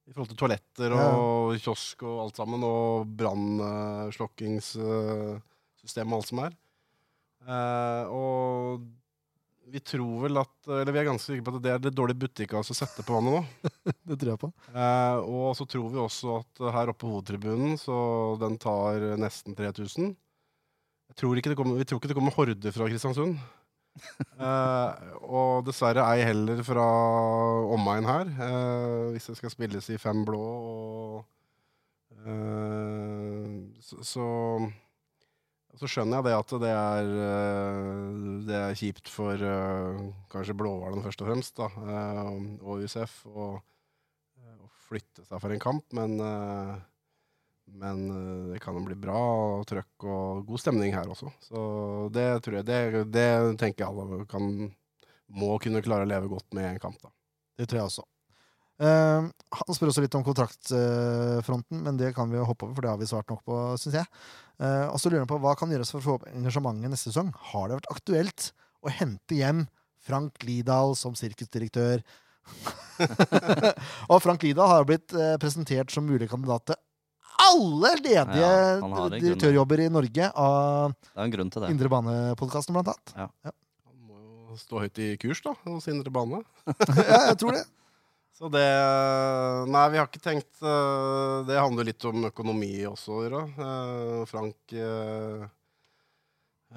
I forhold til toaletter Ja. og kiosk og alt sammen, og brannslokkingssystemet og alt som er. Uh, og vi tror vel at Eller vi er ganske sikre på at det er det dårlige butikk altså, å sette på vannet nå. [LAUGHS] Det tror jeg på. Eh, og så tror vi også at her oppe på hovedtribunen, så den tar nesten 3000. Jeg tror ikke det kommer, vi tror ikke det kommer horder fra Kristiansund. [LAUGHS] Eh, og dessverre ei heller fra omegn her. eh, hvis det skal spilles i fem blå og eh, så, så så skjønner jeg det at det er, eh, det er kjipt for eh, kanskje Blåhvalen først og fremst, da, eh, og USF, å flytte seg for en kamp. Men, men det kan jo bli bra og trøkk og god stemning her også. Så det tror jeg, det, det tenker jeg alle kan, må kunne klare å leve godt med i en kamp. da. Det tror jeg også. Han spør også litt om kontraktfronten, men det kan vi jo hoppe over, for det har vi svart nok på, syns jeg. Eh, og så lurer han på hva kan gjøres for å få opp engasjementet neste sesong. Har det vært aktuelt å hente hjem Frank Lidahl som sirkusdirektør? [LAUGHS] og Frank Lidahl har blitt uh, presentert som mulig kandidat til alle ledige Ja, direktørjobber i Norge av Det er en grunn til det. Indre Bane-podkasten, blant annet. Han må jo stå høyt i kurs da, hos Indre Bane. [LAUGHS] ja, jeg tror det. Så det Nei, vi har ikke tenkt eh, Det handler litt om økonomi også å. Eh, Frank eh,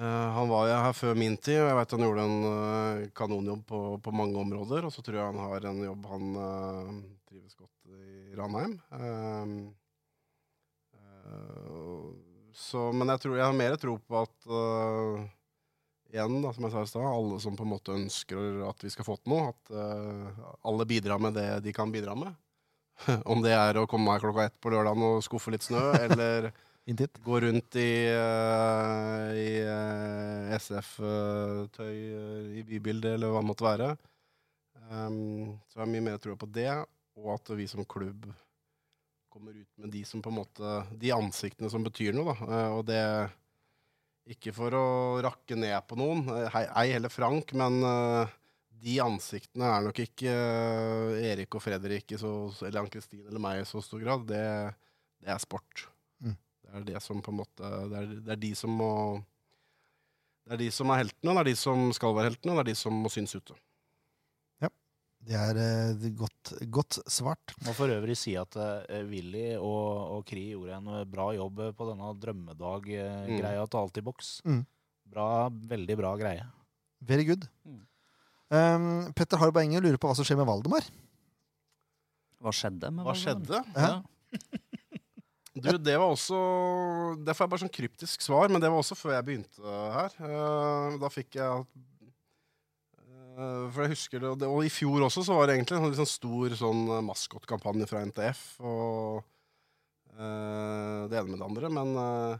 Han var her før min tid, og jeg vet han gjorde en kanonjobb på, på mange områder. Og så tror jeg han har en jobb han trives godt i Ranheim. Så, men jeg tror jeg har mer tro på at igjen, da, som jeg sa i stad, alle som på en måte ønsker at vi skal få til noe, at uh, alle bidrar med det de kan bidra med. [LAUGHS] Om det er å komme her klokka ett på lørdagen og skuffe litt snø, [LAUGHS] eller gå rundt i, uh, i uh, SF-tøy eh, i bybildet, eller hva det måtte være. Um, så jeg har mye mer tro på det, og at vi som klubb kommer ut med de som på en måte De ansiktene som betyr noe, da. Og det ikke for å rakke ned på noen, eh, ei heller Frank, men eh, de ansiktene er nok ikke eh, Erik og Fredrik så, eller Ann-Kristin eller meg i så stor grad. Det, det er sport. Mm. Det er det som på en måte det er, det er de som må Det er de som er heltene, det er de som skal være heltene, det er de som må synes ute. Det er eh, godt, godt svart. Må for øvrig si at eh, Willy og, og Kri gjorde en eh, bra jobb på denne drømmedag-greia til Alt i boks. Mm. Bra, veldig bra greie. Very good. Mm. Um, Petter Harb Enge lurer på hva som skjer med Valdemar. Hva skjedde med Hva skjedde? Ja. [LAUGHS] Du, det var også Det får jeg bare sånn kryptisk svar, men det var også før jeg begynte her. Eh, da fikk jeg eh, For jeg husker det, og i fjor også så var det egentlig en sånn sånn stor sånn eh, maskotkampanje fra NTF og uh, det ene med det andre. Men uh,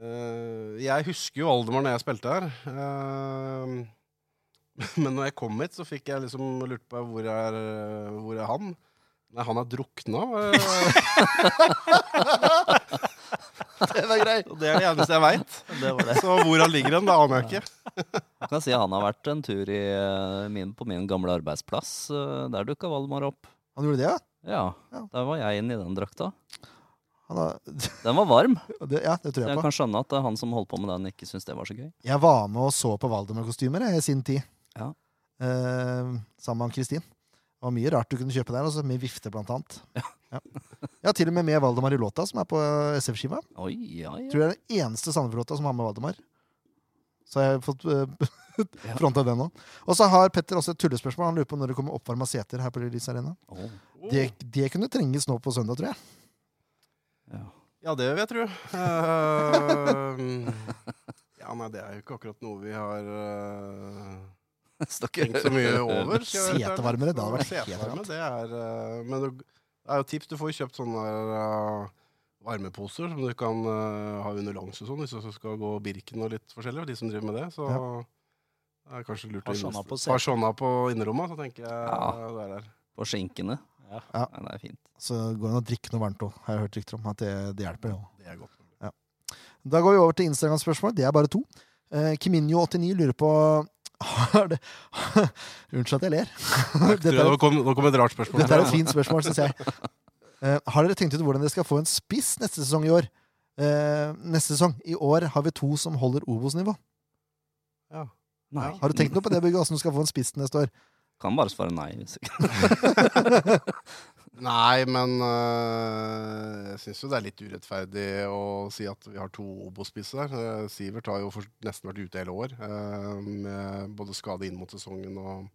eh, jeg husker jo Aldemar når jeg spilte her. Uh, [LAUGHS] men når jeg kom hit, så fikk jeg liksom lurt på hvor er, hvor er han? Nei, han er drukna. [LAUGHS] [LAUGHS] Den er grei. Det er det eneste jeg veit. Det var det. Så hvor han ligger hen, det aner jeg ikke. Jeg kan si Han har vært en tur i, eh, min, på min gamle arbeidsplass. Eh, Der dukka Valdemar opp. Han gjorde det, ja? Ja, der var jeg inne i den drakta. Han har, Den var varm, det, ja, det tror jeg jeg på. kan skjønne at eh, han som holdt på med den, ikke syntes det var så gøy. Jeg var med og så på Valdemar-kostymer i sin tid. Ja. Eh, sammen med Ann-Kristin. Det var mye rart du kunne kjøpe der, altså, med vifte blant annet. Ja. Ja, til og med med Valdemar i låta, som er på SF-skiva. Oi, ja, ja. Tror jeg er den eneste Sandefjord-låta som har med Valdemar. Så jeg har fått uh, [LAUGHS] Ja. fronta den nå. Og så har Petter også et tullespørsmål. Han lurer på når det kommer oppvarma seter her på Release Arena. Oh. Det, det kunne trenges nå på søndag, tror jeg. ja. Ja, det vil jeg tro. Uh, [LAUGHS] ja, nei, det er jo ikke akkurat noe vi har uh, tenkt så mye over. [LAUGHS] Setevarmere, det hadde vært helt rart. det er eh, Men det det er jo tips. Du får jo kjøpt sånne uh, varmeposer som du kan uh, ha under langs og sånn, hvis du skal gå Birken og litt forskjellig. De som driver med det. Så Ja. det er kanskje lurt å på sånne på innerrommet, så tenker jeg Ja. det er der. På skinkene. Ja. Ja. Det er fint. Så går det an å drikke noe varmt òg, har jeg hørt rykter om. At det, det hjelper. jo. Det er godt. Da går vi over til Instagram-spørsmål. Det er bare to. Eh, Kiminio89 lurer på har det, [LAUGHS] Unnskyld at jeg ler. Dette er, Nå kom, nå kom et rart spørsmål. dette er et fint spørsmål, syns jeg. Eh, har dere tenkt ut hvordan dere skal få en spiss neste sesong i år? Eh, neste sesong. I år har vi to som holder Obos-nivå. Ja. Nei. Har du tenkt noe på det, bygget, Åssen du skal få en spiss neste år? Kan bare svare nei. [LAUGHS] Nei, men øh, jeg syns jo det er litt urettferdig å si at vi har to Obo-spisser. Uh, Sivert har jo nesten vært ute hele år, øh, med både skade inn mot sesongen og,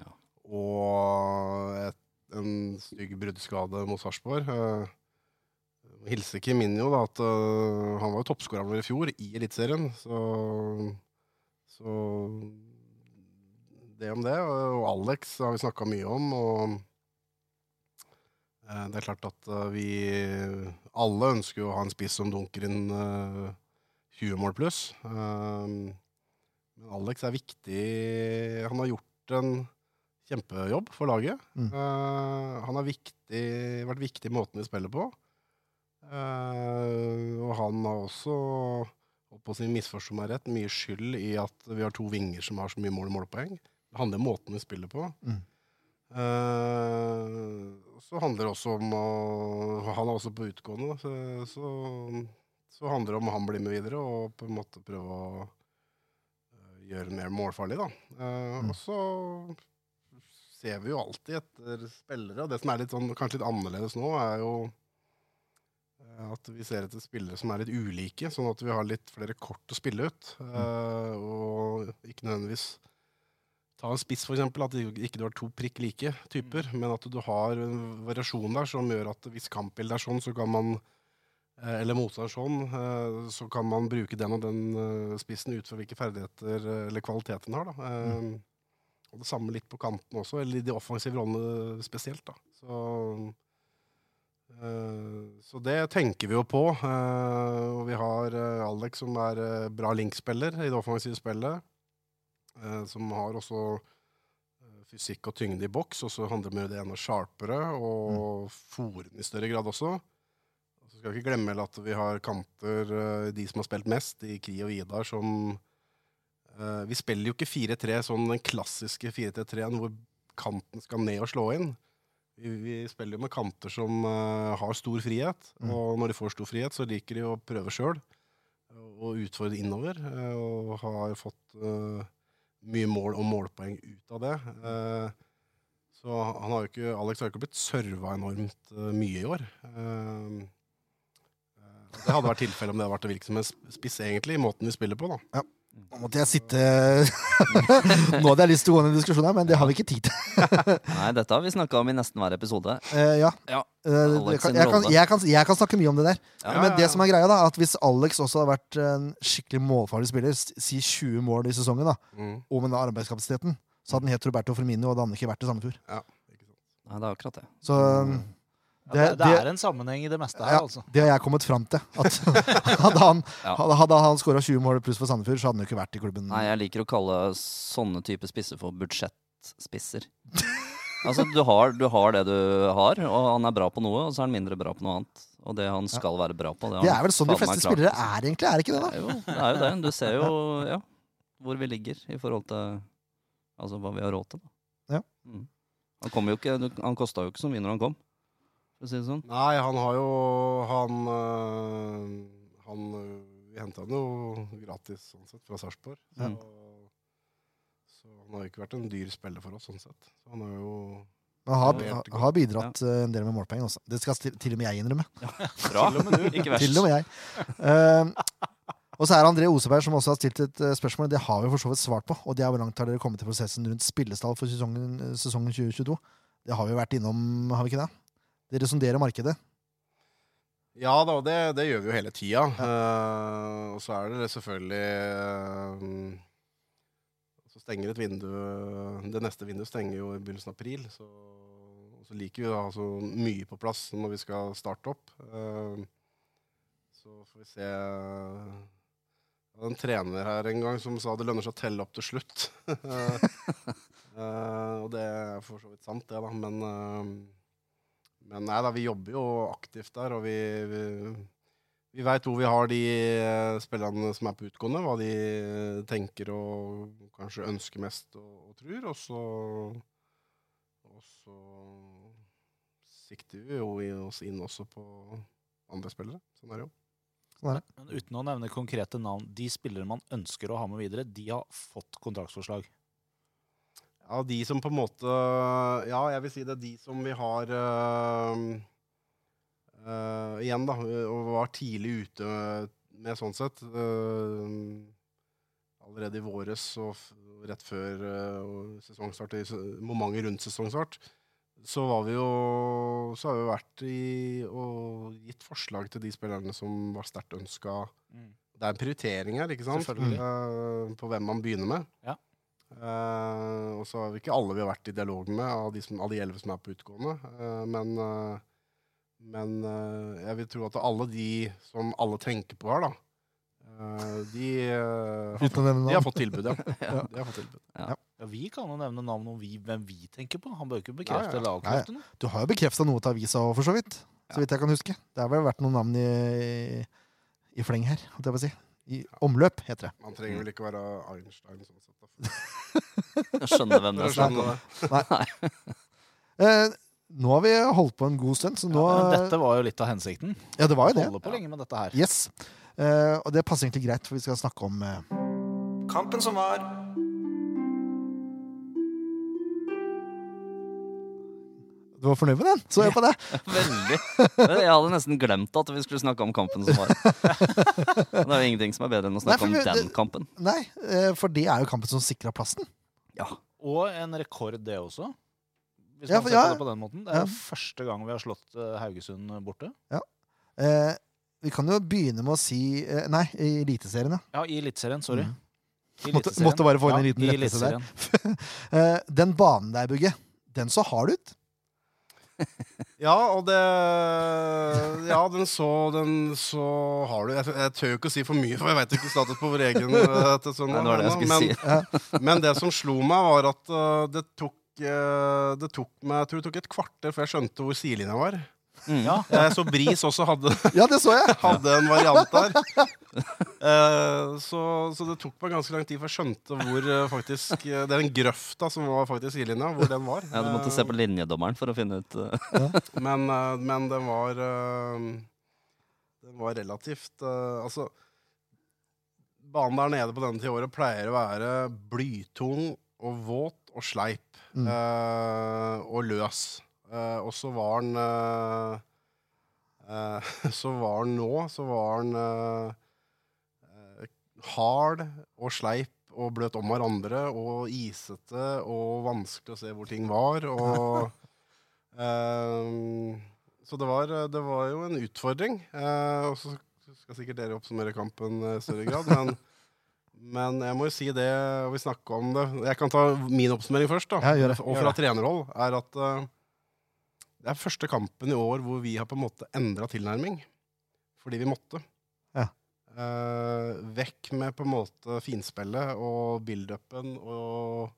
Ja. og et, en stygg bruddskade mot Sarpsborg. Uh, hilser Kim inn da at øh, han var jo toppskåreren vår i fjor i Eliteserien, så, så det om det. Og Alex har vi snakka mye om. og Eh, Det er klart at eh, vi alle ønsker å ha en spiss som dunker inn eh, 20 mål pluss. Eh, Men Alex er viktig. Han har gjort en kjempejobb for laget. Mm. Eh, Han har viktig, vært viktig i måten vi spiller på. Eh, Og han har også, på sin si misforstå meg rett, mye skyld i at vi har to vinger som har så mye mål og målpoeng. Det handler om måten vi spiller på. Mm. Eh, så handler det også om å Han er også på utgående, så, så, så handler det om han blir med videre og på en måte prøve å eh, gjøre det mer målfarlig, da. Eh, Mm. Og så ser vi jo alltid etter spillere, og det som er litt sånn, kanskje litt annerledes nå, er jo at vi ser etter spillere som er litt ulike, sånn at vi har litt flere kort å spille ut. eh, og ikke nødvendigvis Ta en spiss, for eksempel, at det ikke du har to prikk like typer, men at du har en variasjon der som gjør at hvis kampbildet er sånn, så kan man eh, eller motstander sånn, eh, så kan man bruke den og den eh, spissen ut fra hvilke ferdigheter eller kvalitet den har. Da. Mm. Og det samme litt på kanten også, eller i de offensive rollene spesielt. Da. Så, så det tenker vi jo på. Og vi har Alex som er bra linkspiller i det offensive spillet. Eh, Som har også eh, fysikk og tyngde i boks, og så handler det om det enda sharpere og fòre den i større grad også. Og Så skal vi ikke glemme at vi har kanter, eh, de som har spilt mest, i Kri og Vidar, som Vi spiller jo ikke 4-3 sånn den klassiske 4-3-3-en hvor kanten skal ned og slå inn. Vi, vi spiller jo med kanter som uh, har stor frihet, Mm. og når de får stor frihet, så liker de å prøve sjøl og utfordre innover. Og har fått eh, mye mål og målpoeng ut av det. Eh, Så han har jo ikke, Alex har jo ikke blitt serva enormt eh, mye i år. Eh, Det hadde vært tilfellet om det hadde vært en virke som en spiss, egentlig, i måten vi spiller på. da. Nå måtte jeg sitte [LAUGHS] Nå hadde jeg lyst til å gå inn i diskusjonen, diskusjon her, men det har vi ikke tid til. [LAUGHS] Nei, dette har vi snakka om i nesten hver episode. Eh, ja. Ja, Eh, kan, jeg, kan, jeg, kan, jeg kan snakke mye om det der. Ja, men ja, det som er greia, da, at hvis Alex også har vært en skikkelig målfarlig spiller, si 20 mål i sesongen, da, Mm. og med den arbeidskapasiteten, så hadde han het Roberto Firmino, og det hadde han ikke vært i Sandefjord. Ja, ikke. Nei, det er akkurat det. Så Mm. Ja, det, det, er en sammenheng i det meste her, ja, altså. det har jeg kommet fram til. At [LAUGHS] hadde han, Ja. hadde, han skåra 20 mål pluss for Sandefjord, så hadde han jo ikke vært i klubben. Nei, jeg liker å kalle sånne typer spisser for budsjettspisser. altså, du har, du har det du har, og han er bra på noe, og så er han mindre bra på noe annet. Og det han skal være bra på, det det er vel sånn de fleste er spillere er, egentlig. Er det ikke det, da? Jo, det er jo det. Du ser jo ja, hvor vi ligger i forhold til altså, hva vi har råd til. Da. Ja. Mm. Han, kom jo ikke, han kosta jo ikke så mye når han kom, for å si det sånn. Nei, han har jo Han, øh, han øh, Vi henta han jo gratis sånn sett fra Sarpsborg. Så, Mm. så han har jo ikke vært en dyr spiller for oss sånn sett. Så han har jo han har, er har bidratt ja. en del med målpoeng også. Det skal til, til og med jeg innrømme. [LAUGHS] Bra. Til og med du. [LAUGHS] Ikke verst. Til og med jeg. Eh, og så er det André Oseberg som også har stilt et eh, spørsmål. Det har vi for så vidt svart på. Og det er hvor langt har dere kommet i prosessen rundt spillestall for sesongen, eh, sesongen 2022? Det har vi jo vært innom, har vi ikke det? Dere sonderer markedet. Ja da, det, det gjør vi jo hele tida. Eh, og så er det selvfølgelig uh, Så stenger et vindu Det neste vinduet stenger jo i begynnelsen av april. Så, så liker vi å ha så mye på plass når vi skal starte opp. Uh, så får vi se det var en trener her en gang som sa det lønner seg å telle opp til slutt. uh, [LAUGHS] og det er for så vidt sant, det, da. Men eh, men nei da, vi jobber jo aktivt der, og vi, vi, vi veit hvor vi har de eh, spillerne som er på utgående, hva de tenker og kanskje ønsker mest og, og tror. Og så, og så sikter vi jo i oss inn også på andre spillere. Sånn er det jo. Men uten å nevne konkrete navn, de spillere man ønsker å ha med videre, de har fått kontraktsforslag. Ja, de som på en måte Ja, jeg vil si det er de som vi har øh, øh, Igjen, da, og var tidlig ute med sånn sett. øh, allerede i våres og rett før sesongstart, momentet rundt sesongstart, så var vi jo Så har vi vært i og gitt forslag til de spillerne som var sterkt ønska. Mm. Det er en prioritering her, ikke sant? Eh, på hvem man begynner med. Ja. Eh, og så har vi ikke alle vi har vært i dialog med, av de, som, av de elleve som er på utgående. Uh, men uh, men jeg vil tro at alle de som alle tenker på her, da, eh, de, har de [LAUGHS] har fått tilbud, ja. ja. De har fått tilbud. Ja, Vi kan jo nevne navn om vi, hvem vi tenker på. Han bør ikke bekrefte Ja, ja. Du har jo bekrefta noe til avisa òg, for så vidt. Så vidt jeg kan huske. Det har vel vært noen navn i, i fleng her, holdt jeg på å si. I omløp, heter det. Man trenger vel ikke være Einstein sånn sett. [LAUGHS] Jeg skjønner hvem det er det. [LAUGHS] Eh, nå har vi holdt på en god stund, så nå Ja, dette var jo litt av hensikten. Ja, det var jo det. Holde på lenge med dette her. Yes. Eh, og det passer egentlig greit, for vi skal snakke om eh, Kampen som var. Du var fornøyd med den? Så jeg på det? [LAUGHS] Veldig. Jeg hadde nesten glemt at vi skulle snakke om kampen som var. [LAUGHS] Det er jo ingenting som er bedre enn å Nei, snakke for om den kampen. Nei, eh, for det er jo kampen som sikra plassen. Ja. Og en rekord, det også. Hvis Ja, man for- ser på det på den måten. Det er Ja. første gang vi har slått eh, Haugesund borte. Eh, vi kan jo begynne med å si eh, Nei, i Eliteserien, ja. Ja, i Eliteserien. Sorry. Mm. I Måtte- måtte bare få inn en liten i rettelse der. [LAUGHS] Eh, den banen der, Bugge, den så hard ut. [LAUGHS] Ja, og det Ja, den så, den så har du Jeg, jeg tør jo ikke å si for mye, for jeg veit ikke status på vår egen eh, [LAUGHS] sånn, Nei, det det men, si. [LAUGHS] men det som slo meg, var at eh, det tok eh, det tok meg, jeg tror det tok et kvarter før jeg skjønte hvor sidelinja var. Mm. Ja, Jeg så Bris også hadde, [LAUGHS] Ja, det så jeg! [LAUGHS] hadde en variant der. Uh, så, så det tok meg ganske lang tid før jeg skjønte hvor uh, faktisk uh, Den grøfta som var faktisk sidelinja, hvor den var. Ja, du måtte se på linjedommeren for å finne ut ja. Men, eh, men den var eh, Den var relativt eh, Altså Banen der nede på denne tida av året pleier å være blytung og våt og sleip. Mm. eh, og løs. Eh, og så var den uh, uh, Så var han nå Så var eh, hard og sleip og bløt om hverandre og isete og vanskelig å se hvor ting var. Og [LAUGHS] så det var, det var jo en utfordring. Og så skal sikkert dere oppsummere kampen i større grad. Men, [LAUGHS] men jeg må jo si det, og vi snakka om det Jeg kan ta min oppsummering først. da Ja, det. Og fra trenerhold. Er at eh, det er første kampen i år hvor vi har på en måte endra tilnærming. Fordi vi måtte. Ja. Uh, vekk med på en måte finspillet og build-upen og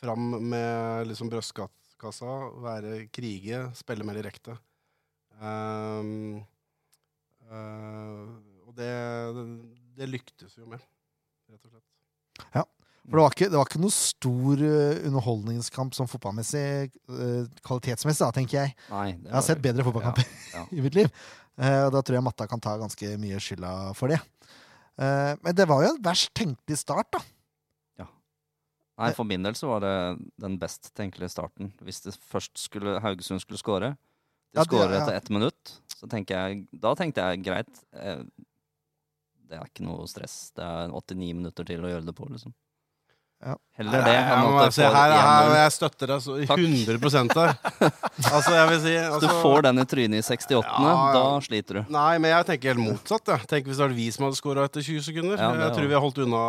fram med liksom brystkassa, være krige, spille mer direkte. Ehm, uh, og det, det, det lyktes vi jo med, rett og slett. For det var ikke, det var ikke noe stor eh, underholdningskamp sånn fotballmessig, eh, kvalitetsmessig, da, tenker jeg. Nei. Jeg har sett bedre fotballkamper [LAUGHS] ja. i mitt liv. Eh, og da tror jeg Matta kan ta ganske mye skylda for det. Men det var jo en verst tenkelig start, da. Ja. Nei, for min del så var det den best tenkelige starten. Hvis det først skulle, Haugesund skulle skåre. De Ja, skårer etter ett minutt. Så tenker jeg, da tenkte jeg greit. Det er ikke noe stress. Det er 89 minutter til å gjøre det på, liksom. Ja. Heller det enn at det får her, her, jeg støtter deg så 100 der. [LAUGHS] altså, jeg vil si Hvis altså, du får den i trynet i 68., Ja, ja. da sliter du. Nei, men jeg tenker helt motsatt. Jeg. Tenk hvis det var vi som hadde skåra etter 20 sekunder. Ja, jeg tror vi har holdt unna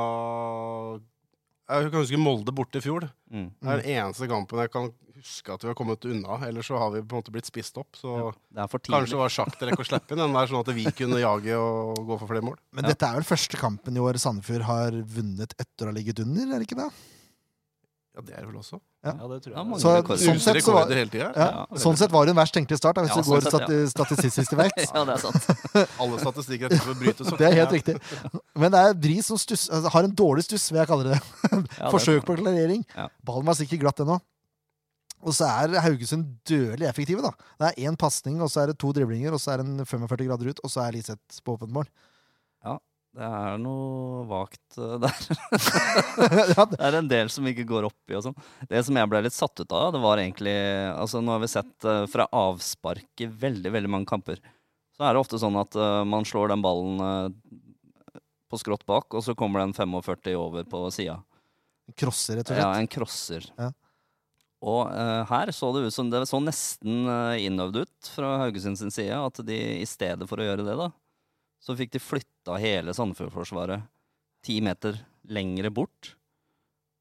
Jeg kan huske Molde borte i fjor. Mm. Det er den eneste kampen jeg kan huske at vi har kommet unna. Ellers så har vi på en måte blitt spist opp. Så Det er for kanskje det var sjakktrekk å slippe inn den der, sånn at vi kunne jage og gå for flere mål. Men Ja. dette er vel første kampen i år Sandefjord har vunnet etter å ha ligget under, er det ikke det? Ja, det er det vel også. Ja, det tror jeg. Så- sånn sett så var-. Ja. Ja. Sånn sett var det en verst tenkelig start, da, hvis Ja, du går sånn sett, stati statistisk til verks. [LAUGHS] ja, det er sant. [LAUGHS] Alle statistikker er til for å bryte. sånn. Det er helt riktig. Men det er Bris som stuss, altså, har en dårlig stuss, vil jeg kalle det. Ja, det- Forsøk på klarering. Ja. Ballen var sikkert glatt ennå. Og så er Haugesund dødelig effektive. da. Det er én pasning, og så er det to driblinger, og så er det en 45 grader ut, og så er Liseth på åpent mål. Ja, Det er noe vagt eh, [LAUGHS] der. det- er en del som ikke går opp i og sånn. Det som jeg ble litt satt ut av, det var egentlig Altså, nå har vi sett eh, fra avspark i veldig, veldig mange kamper. Så er det ofte sånn at eh, man slår den ballen på skrått bak, og så kommer den 45 over på sida. Crosser, rett og slett? Ja, en crosser. Ja. Og uh, her så det ut som det så nesten uh, innøvd ut fra Haugesund sin side, at de i stedet for å gjøre det, da, så fikk de flytta hele Sandefjord-forsvaret ti meter lengre bort.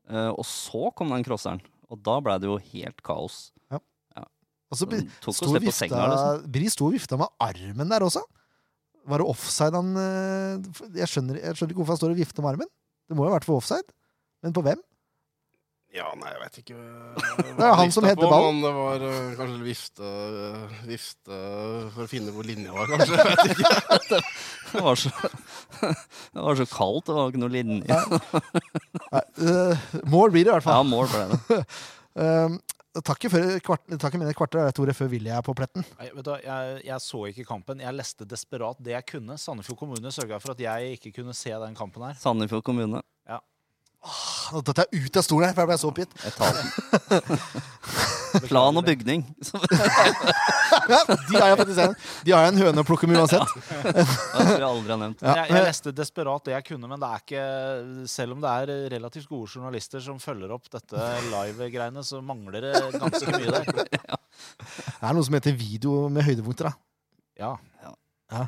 Uh, og så kom den crosseren, og da ble det jo helt kaos. Ja Og så sto vifta, liksom. Bri sto og vifta med armen der også. Var det offside han jeg skjønner, jeg skjønner ikke hvorfor han står og vifter med armen. Det må jo ha vært for offside. Men på hvem? Ja, nei, jeg vet ikke. [LAUGHS] Det er han som heter ball. Men det var uh, kanskje vifte, vifte for å finne hvor linja var, kanskje. [LAUGHS] Jeg vet ikke. Det var så, [LAUGHS] det var så kaldt, det var ikke noe linje. Nei, Uh, mål blir det i hvert fall. Ja, mål ble det. Um, Takk før kvart, takk mine kvarter, der, Tore, før Willy er på pletten. Nei, vet du, jeg, jeg så ikke kampen. Jeg leste desperat det jeg kunne. Sandefjord kommune sørga for at jeg ikke kunne se den kampen her. Sandefjord kommune. Nå datt jeg ut av stolen her, for jeg ble så oppgitt. Etaten. [LAUGHS] Plan og bygning. Ja, de har jeg faktisk en, de har jeg en høne å plukke med uansett. Det skulle jeg aldri har nevnt. Ja, Jeg, jeg leste desperat det jeg kunne, men det er ikke Selv om det er relativt gode journalister som følger opp dette live-greiene, så mangler det ganske mye der. [LAUGHS] Det er noe som heter video med høydepunkter, da. Ja. Ja.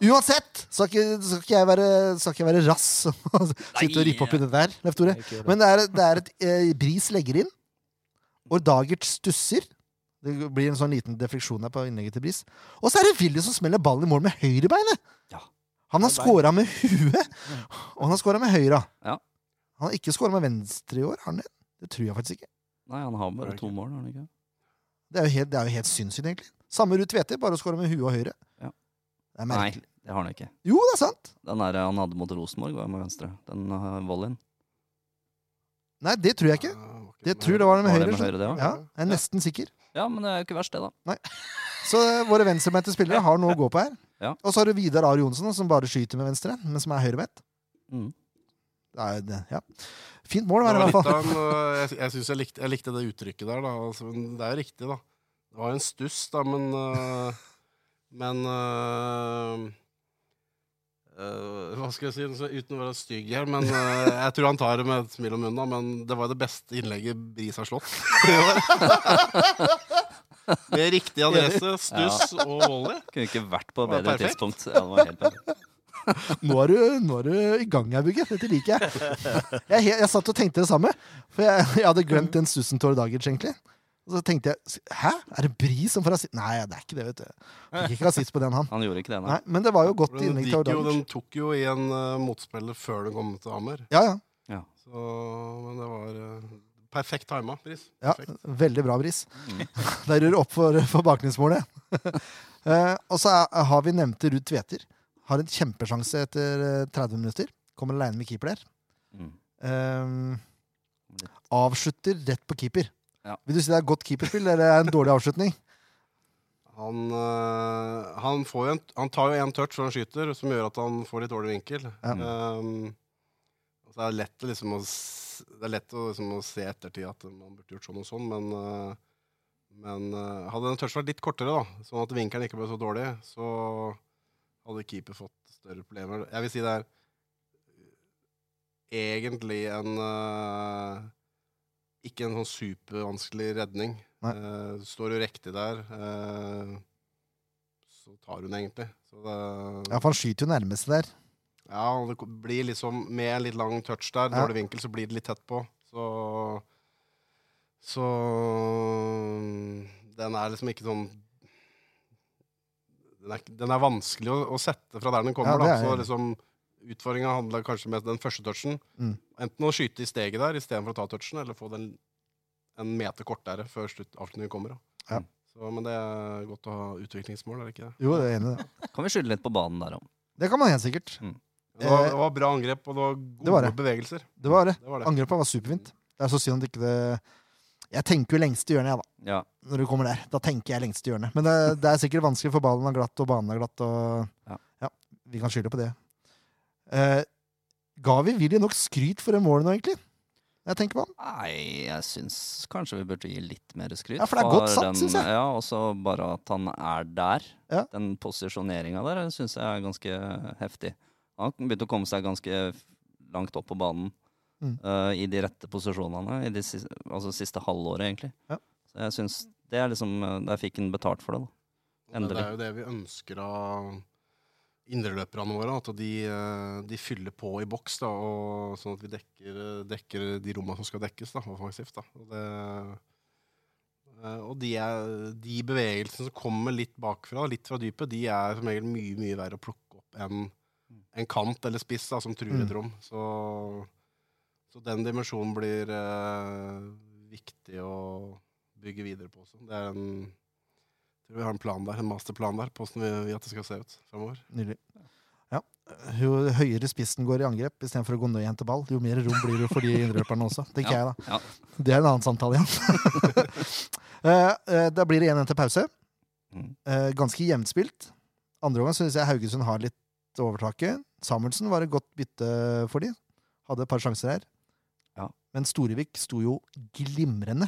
Uansett skal ikke, skal ikke jeg være, skal ikke jeg være rass og [LAUGHS] sitte og rippe opp i det der. Leif Tore. det. Men det er, det er et eh, Bris legger inn, og Dagert stusser. Det blir en sånn liten defleksjon her på innlegget til Bris. Og så er det Willy som smeller ballen i mål med høyrebeinet! Ja. Han har scora med huet, og han har scora med høyra. Ja. Han har ikke scora med venstre i år, har han det? Det tror jeg faktisk ikke. Nei, han har bare to mål, har han ikke? Det er jo helt, det er jo helt sinnssykt, egentlig. Samme Ruud Tveter, bare skåre med huet og høyre. Det er Nei, det har han ikke. Jo, det er sant! Den der han hadde mot Rosenborg, var med venstre. Den uh, volleyen. Nei, det tror jeg ikke. Jeg Det tror det var den med høyre. med høyre, det? Ja, jeg er nesten sikker. Ja, men det er jo ikke verst, det, da. Så eh, våre venstrebeinte spillere har noe å gå på her. Ja. Og så har du Vidar Ari Johnsen, som bare skyter med venstre, men som er høyrebeint. Mm. Det Ja. Fint mål, var det i hvert fall. en, øh, jeg jeg syns jeg, likte- jeg likte det uttrykket der, da. Altså, det er jo riktig, da. Det var jo en stuss, da, men øh, Men øh, øh, Hva skal jeg si, uten å være stygg her, men øh, jeg tror han tar det med et smil om munnen, da. Men det var jo det beste innlegget Bris har slått. [LAUGHS] Med riktig adresse, stuss og volley. Kunne ikke vært på et bedre perfekt. tidspunkt. Ja, det var helt perfekt. [LAUGHS] Nå er, du, nå er du i gang her, Bugge. Dette liker jeg. Jeg, jeg satt og tenkte det samme. For jeg, jeg hadde glemt den stussen Tore Dagic, egentlig. Og så tenkte jeg Hæ? Er det Bri som får rasist? Nei, det er ikke det, vet du. Fikk ikke rasist på den, han. Han gjorde ikke det, nei. Nei, Men det var jo godt Den, innlegg til Ordanger. den tok jo i en øh, motspiller før den kom til Hammer. Ja, ja. Så, men det var uh, perfekt tima, Bris. ja. Veldig bra, Bris. Mm. [LAUGHS] Der gjør du opp for, for baklengsmålet. uh, [LAUGHS] og så er, har vi nevnte Ruud Tveter. Har en kjempesjanse etter eh, 30 minutter. Kommer aleine med keeper der. Mm. Eh, avslutter rett på keeper. Ja. Vil du si det er godt keeperspill, eller er det en dårlig avslutning? Han, øh, han, får en, han tar jo en touch før han skyter, som gjør at han får litt dårlig vinkel. Ja. Um, så er det lett, liksom, å, det er lett å, liksom, å se ettertid at man burde gjort sånn og sånn, men, øh, men øh, hadde den touchen vært litt kortere, da, sånn at vinkelen ikke ble så dårlig, så hadde keeper fått større problemer. Jeg vil si det er egentlig en ikke en sånn supervanskelig redning. Eh, står jo riktig der, Uh, så tar hun egentlig. Så det, Ja, for han skyter jo nærmeste der. ja, det blir liksom Med en litt lang touch der, Ja. dårlig vinkel, så blir det litt tett på. Så Så Den er liksom ikke sånn Den er, den er vanskelig å, å sette fra der den kommer. Ja, det da. er Så liksom Utfordringa handler kanskje med om den første touchen. Mm. Enten å skyte i steget der istedenfor å ta touchen, eller få den en meter kortere før avslutningen kommer. Da. Ja. Så, men det er godt å ha utviklingsmål, er det ikke det? Jo, det er enig det. [LAUGHS] Kan vi skylde litt på banen der òg. Det kan man helt sikkert. Det var, Eh, det var bra angrep, og det var gode det var det. bevegelser. Det var det. Det var det. Angrepet var superfint. Det er så synd at ikke det Jeg tenker jo lengste hjørnet, jeg, da. Ja. Når du kommer der. Da tenker jeg lengste hjørnet. Men det, det er sikkert vanskelig, for ballen er glatt, og banen er glatt, og Ja. ja, vi kan skylde på det. Eh, ga vi Willy nok skryt for det målet nå, egentlig? Jeg tenker på han. Nei, jeg syns kanskje vi burde gi litt mer skryt. Ja, for det er godt satt, synes jeg. Ja, Og så bare at han er der. Ja. Den posisjoneringa der syns jeg er ganske heftig. Han begynte å komme seg ganske langt opp på banen Mm. uh, i de rette posisjonene i de siste, altså siste halvåret, egentlig. Ja. Så jeg syns det er liksom eh, Der fikk han betalt for det, da. Endelig. Det er jo det vi ønsker av indreløperne våre. At de, eh, de fyller på i boks, da, og sånn at vi dekker, dekker de rommene som skal dekkes da, offensivt. Da. Og, det, eh, og de, er, de bevegelsene som kommer litt bakfra, litt fra dypet, de er som regel mye mye verre å plukke opp enn en kant eller spiss da, som truer Mm. et rom. Så, så den dimensjonen blir eh, viktig å bygge videre på også. Det er en tror vi har en plan der, en masterplan der på hvordan vi vil at det skal se ut fremover. Nydelig. Ja. Jo høyere spissen går i angrep istedenfor å gå ned igjen til ball, jo mer rom blir det for de innrøperne også. tenker jeg da. Ja. Det er en annen samtale igjen. [LAUGHS] Eh, eh, da blir det 1-1 til pause. Mm. Eh, ganske jevnspilt. Andre omgang syns jeg Haugesund har litt overtaket. Samuelsen var et godt bytte for de. Hadde et par sjanser her. Ja. Men Storevik sto jo glimrende.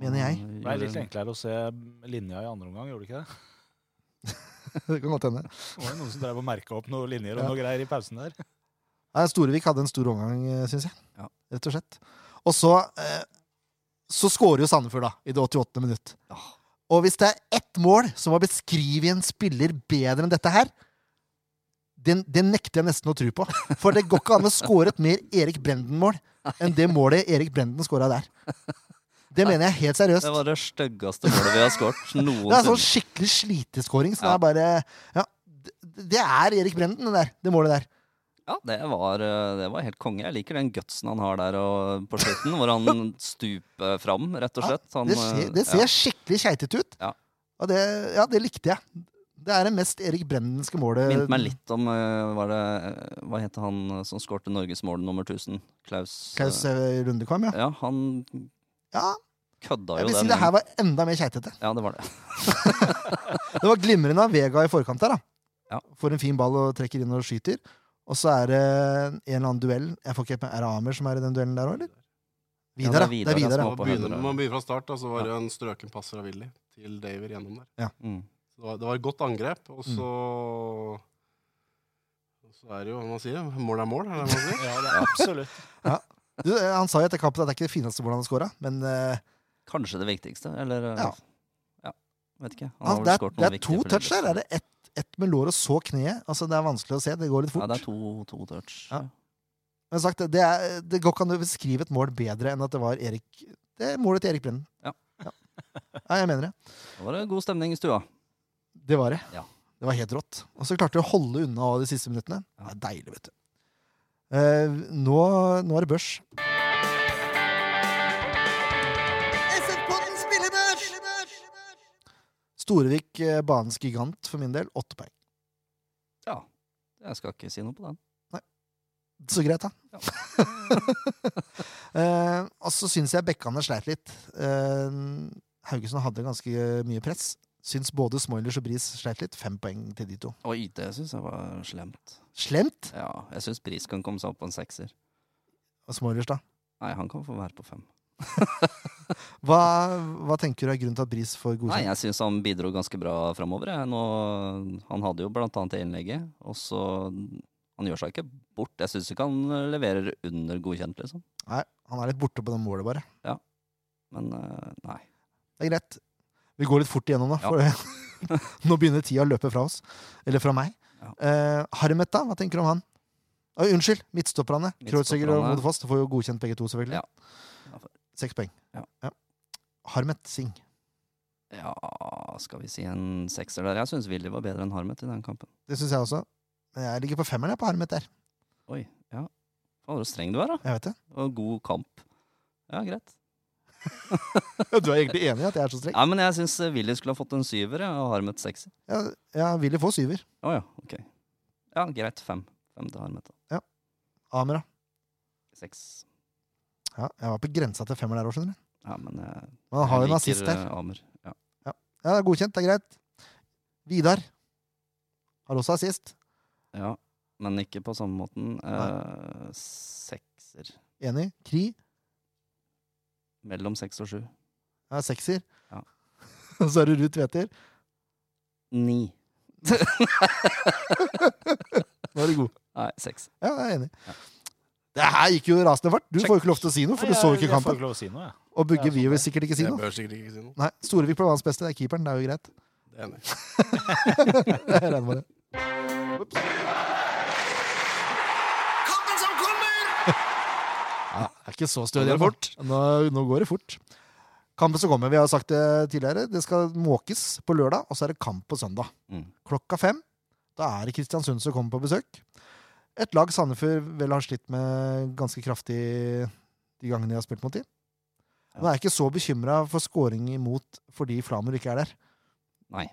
Mener jeg. Det ble litt enklere å se linja i andre omgang, gjorde det ikke det? [LAUGHS] det kan godt hende. Det var jo noen som drev og merka opp noen linjer og Ja. noe greier i pausen der. Nei, Storevik hadde en stor omgang, syns jeg. Ja. Rett og slett. Og så eh, Så skårer jo Sandefjord, da, i det 88. minutt. Ja. Og hvis det er ett mål som har beskrevet en spiller bedre enn dette her, det, det nekter jeg nesten å tro på. For det går ikke an å score et mer Erik Brenden-mål enn det målet Erik Brenden skåra der. Det mener jeg helt seriøst. Det var det styggeste målet vi har skåret [LAUGHS] Det er sånn skikkelig sliteskåring. Så Ja. det er bare Ja, det- er Erik Brenden, det der. Det målet der. Ja, det var, eh, det var helt konge. Jeg liker den gutsen han har der og, på slutten, hvor han [LAUGHS] stuper fram, rett og slett. Han, Det ser, eh, det ser skikkelig keitete ut. Ja. Og det, ja, det likte jeg. Det er det mest Erik Brendenske målet. Minnet meg litt om eh, var det, eh, Hva heter han eh, som skårte Norgesmål nummer 1000? Klaus? eh, Klaus eh, Lundekvam, ja. Ja, han ja. kødda Jeg vil si det her var enda mer keitete. Ja, det var det. [LAUGHS] [LAUGHS] Det var glimrende av Vega i forkant der, da. Ja. Får en fin ball og trekker inn og skyter. Og så er det en eller annen duell. Jeg får ikke med, Er det Amer som er i den duellen der òg, eller? Ja, Vidar, det da. Det er Vidar, ja, ja. Man begynner, man begynner fra start, og så var det en strøken passer av Willy til Daver gjennom der. Mm. Så det, var, det var et godt angrep, og så Så er det jo hva man sier, mål er mål, er det man sier? [LAUGHS] Ja, det er absolutt. Du, eh, han sa jo etter kampen at det er ikke det fineste hvordan han scora, men uh, Kanskje det viktigste, eller eh, Ja. ja, Vet ikke. Han vel det, er, det er to touch der. Er det ett ett med lår og så kneet? Altså, det er vanskelig å se. Det går litt fort. Ja, det er to, to touch. Ja. Men sagt, det, er, det går ikke an å beskrive et mål bedre enn at det var Erik Det er målet til Erik Brennen. Ja. ja. Ja, jeg mener det. Da var det god stemning i stua. Det var det. Ja. Det var helt rått. Og så klarte de å holde unna de siste minuttene. Det er deilig, vet du. Eh, nå, nå er det børs. SF-podden spillebørs! Storevik, eh, banens gigant for min del. Åtte poeng. Ja. Jeg skal ikke si noe på den. Så greit, da. [LAUGHS] eh, og så syns jeg Bekkane sleit litt. Eh, Haugesund hadde ganske mye press. Syns både Smoilers og Bris sleit litt. Fem poeng til de to. Og IT syns jeg var slemt. Slemt! Ja, jeg syns Bris kan komme seg opp på en sekser. Og Smoilers, da. Nei, han kan få være på fem. [LAUGHS] Hva, hva tenker du er grunnen til at Bris får godkjent? Nei, jeg syns han bidro ganske bra framover. Han hadde jo blant annet det innlegget, og så Han gjør seg ikke bort. Jeg syns ikke han leverer under godkjent, liksom. Nei, han er litt borte på det målet, bare. Ja. Men eh, nei. Det er greit. Vi går litt fort igjennom Ja. for [LAUGHS] nå begynner tida å løpe fra oss. Eller fra meg. Ja. Eh, Harmet, da? Hva tenker du om han? Uh, unnskyld, midtstopperne. Kreutziger og. Modefoss. Du får jo godkjent begge to, selvfølgelig. Ja. Seks poeng. Ja. Harmet Singh. Ja, skal vi si en sekser der? Jeg syns Willy var bedre enn Harmet i den kampen. Det syns jeg også. Men jeg ligger på femmeren jeg, på Harmet der. Oi, ja. Faen, så streng du er, da. Jeg vet det. Og god kamp. Ja, greit. [LAUGHS] Du er egentlig enig i at jeg er så streng? Ja, men jeg syns Willy skulle ha fått en syver, og Harmet sekser. Ja, ja, ville få syver. Å ja, ok. Ja, greit. Fem. Fem til Harmet. da. Amer, da. Seks. Ja, jeg var på grensa til femmer der òg, skjønner du. Ja, men jeg, Man har jo en assist liker, der. eh, Amer. Ja. Ja, det er godkjent. Det er greit. Vidar har også assist. ja. men ikke på samme måten. Eh, sekser. Enig? Kri? Mellom seks og sju. Ja, sekser. Ja. [LAUGHS] Og så er det Ruud Tveter. Ni. [LAUGHS] Nå er du god. Nei, seks. Ja, jeg er enig. Ja. Det her gikk jo rasende fart. Du Check. får jo ikke lov til å si noe, for du så jo jeg- ikke Jeg får ikke lov å si noe, jeg. Og Bugge vil sånn jo sikkert ikke si Jeg noe. bør sikkert ikke si noe. Nei, Storevik ble banens beste. Det er keeperen. Det er jo greit. Det er enig. [LAUGHS] Jeg regner med det. Ups. Kampen som kommer! Ja, det er ikke så stødig. eller fort. Nå, nå går det fort. Kampen som kommer, vi har sagt det tidligere, det skal måkes på lørdag, og så er det kamp på søndag. Mm. Klokka fem. Da er det Kristiansund som kommer på besøk. Et lag Sandefjord vel har slitt med ganske kraftig de gangene de har spilt mot dem. Nå er jeg ikke så bekymra for scoring imot fordi Flamur ikke er der. Nei.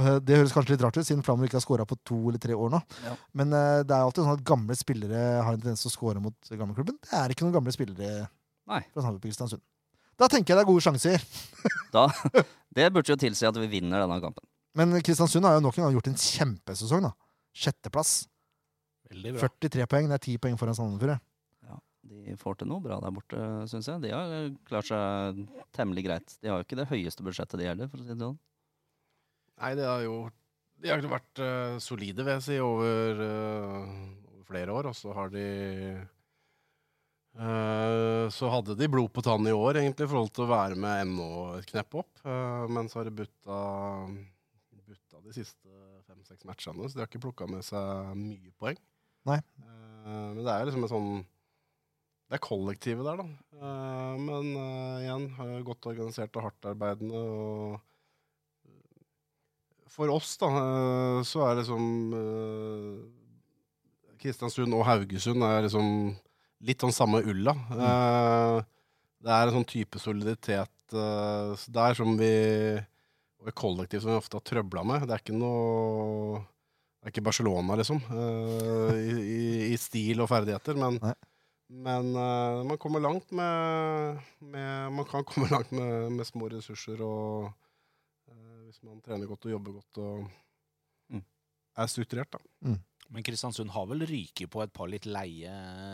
Eh, Det høres kanskje litt rart ut, siden Flamme ikke har skåra på to eller tre år nå. Ja. Men eh, det er alltid sånn at gamle spillere har en tendens til å skåre mot gamleklubben. Det er ikke noen gamle spillere Nei. fra Sandefjord på Kristiansund. Da tenker jeg det er gode sjanser. [LAUGHS] Da, det burde jo tilsi at vi vinner denne kampen. Men Kristiansund har jo nok en gang gjort en kjempesesong. da. Sjetteplass. Veldig bra. 43 poeng. Det er 10 poeng foran Sandefjord. Ja, de får til noe bra der borte, syns jeg. De har klart seg temmelig greit. De har jo ikke det høyeste budsjettet, de heller, for å si det sånn. Nei, det har jo De har vært uh, solide, vil jeg si, over, uh, over flere år. Og så har de uh, Så hadde de blod på tann i år, egentlig, i forhold til å være med ennå et knepp opp. men så har de butta, butta de siste fem-seks matchene, så de har ikke plukka med seg mye poeng. Nei. Men det er liksom en sånn Det er kollektivet der, da. Men igjen, godt organisert og hardtarbeidende. og for oss, da, eh, så er liksom eh, Kristiansund og Haugesund er liksom litt sånn samme ulla. Eh, det er en sånn type soliditet der som vi Og et kollektiv som vi ofte har trøbla med. Det er ikke noe Det er ikke Barcelona, liksom, i, i, i stil og ferdigheter, men Nei. men uh, man kommer langt med, med Man kan komme langt med, med små ressurser og man trener godt og jobber godt og Mm. er strukturert, da. Men Kristiansund har vel ryket på et par litt leie,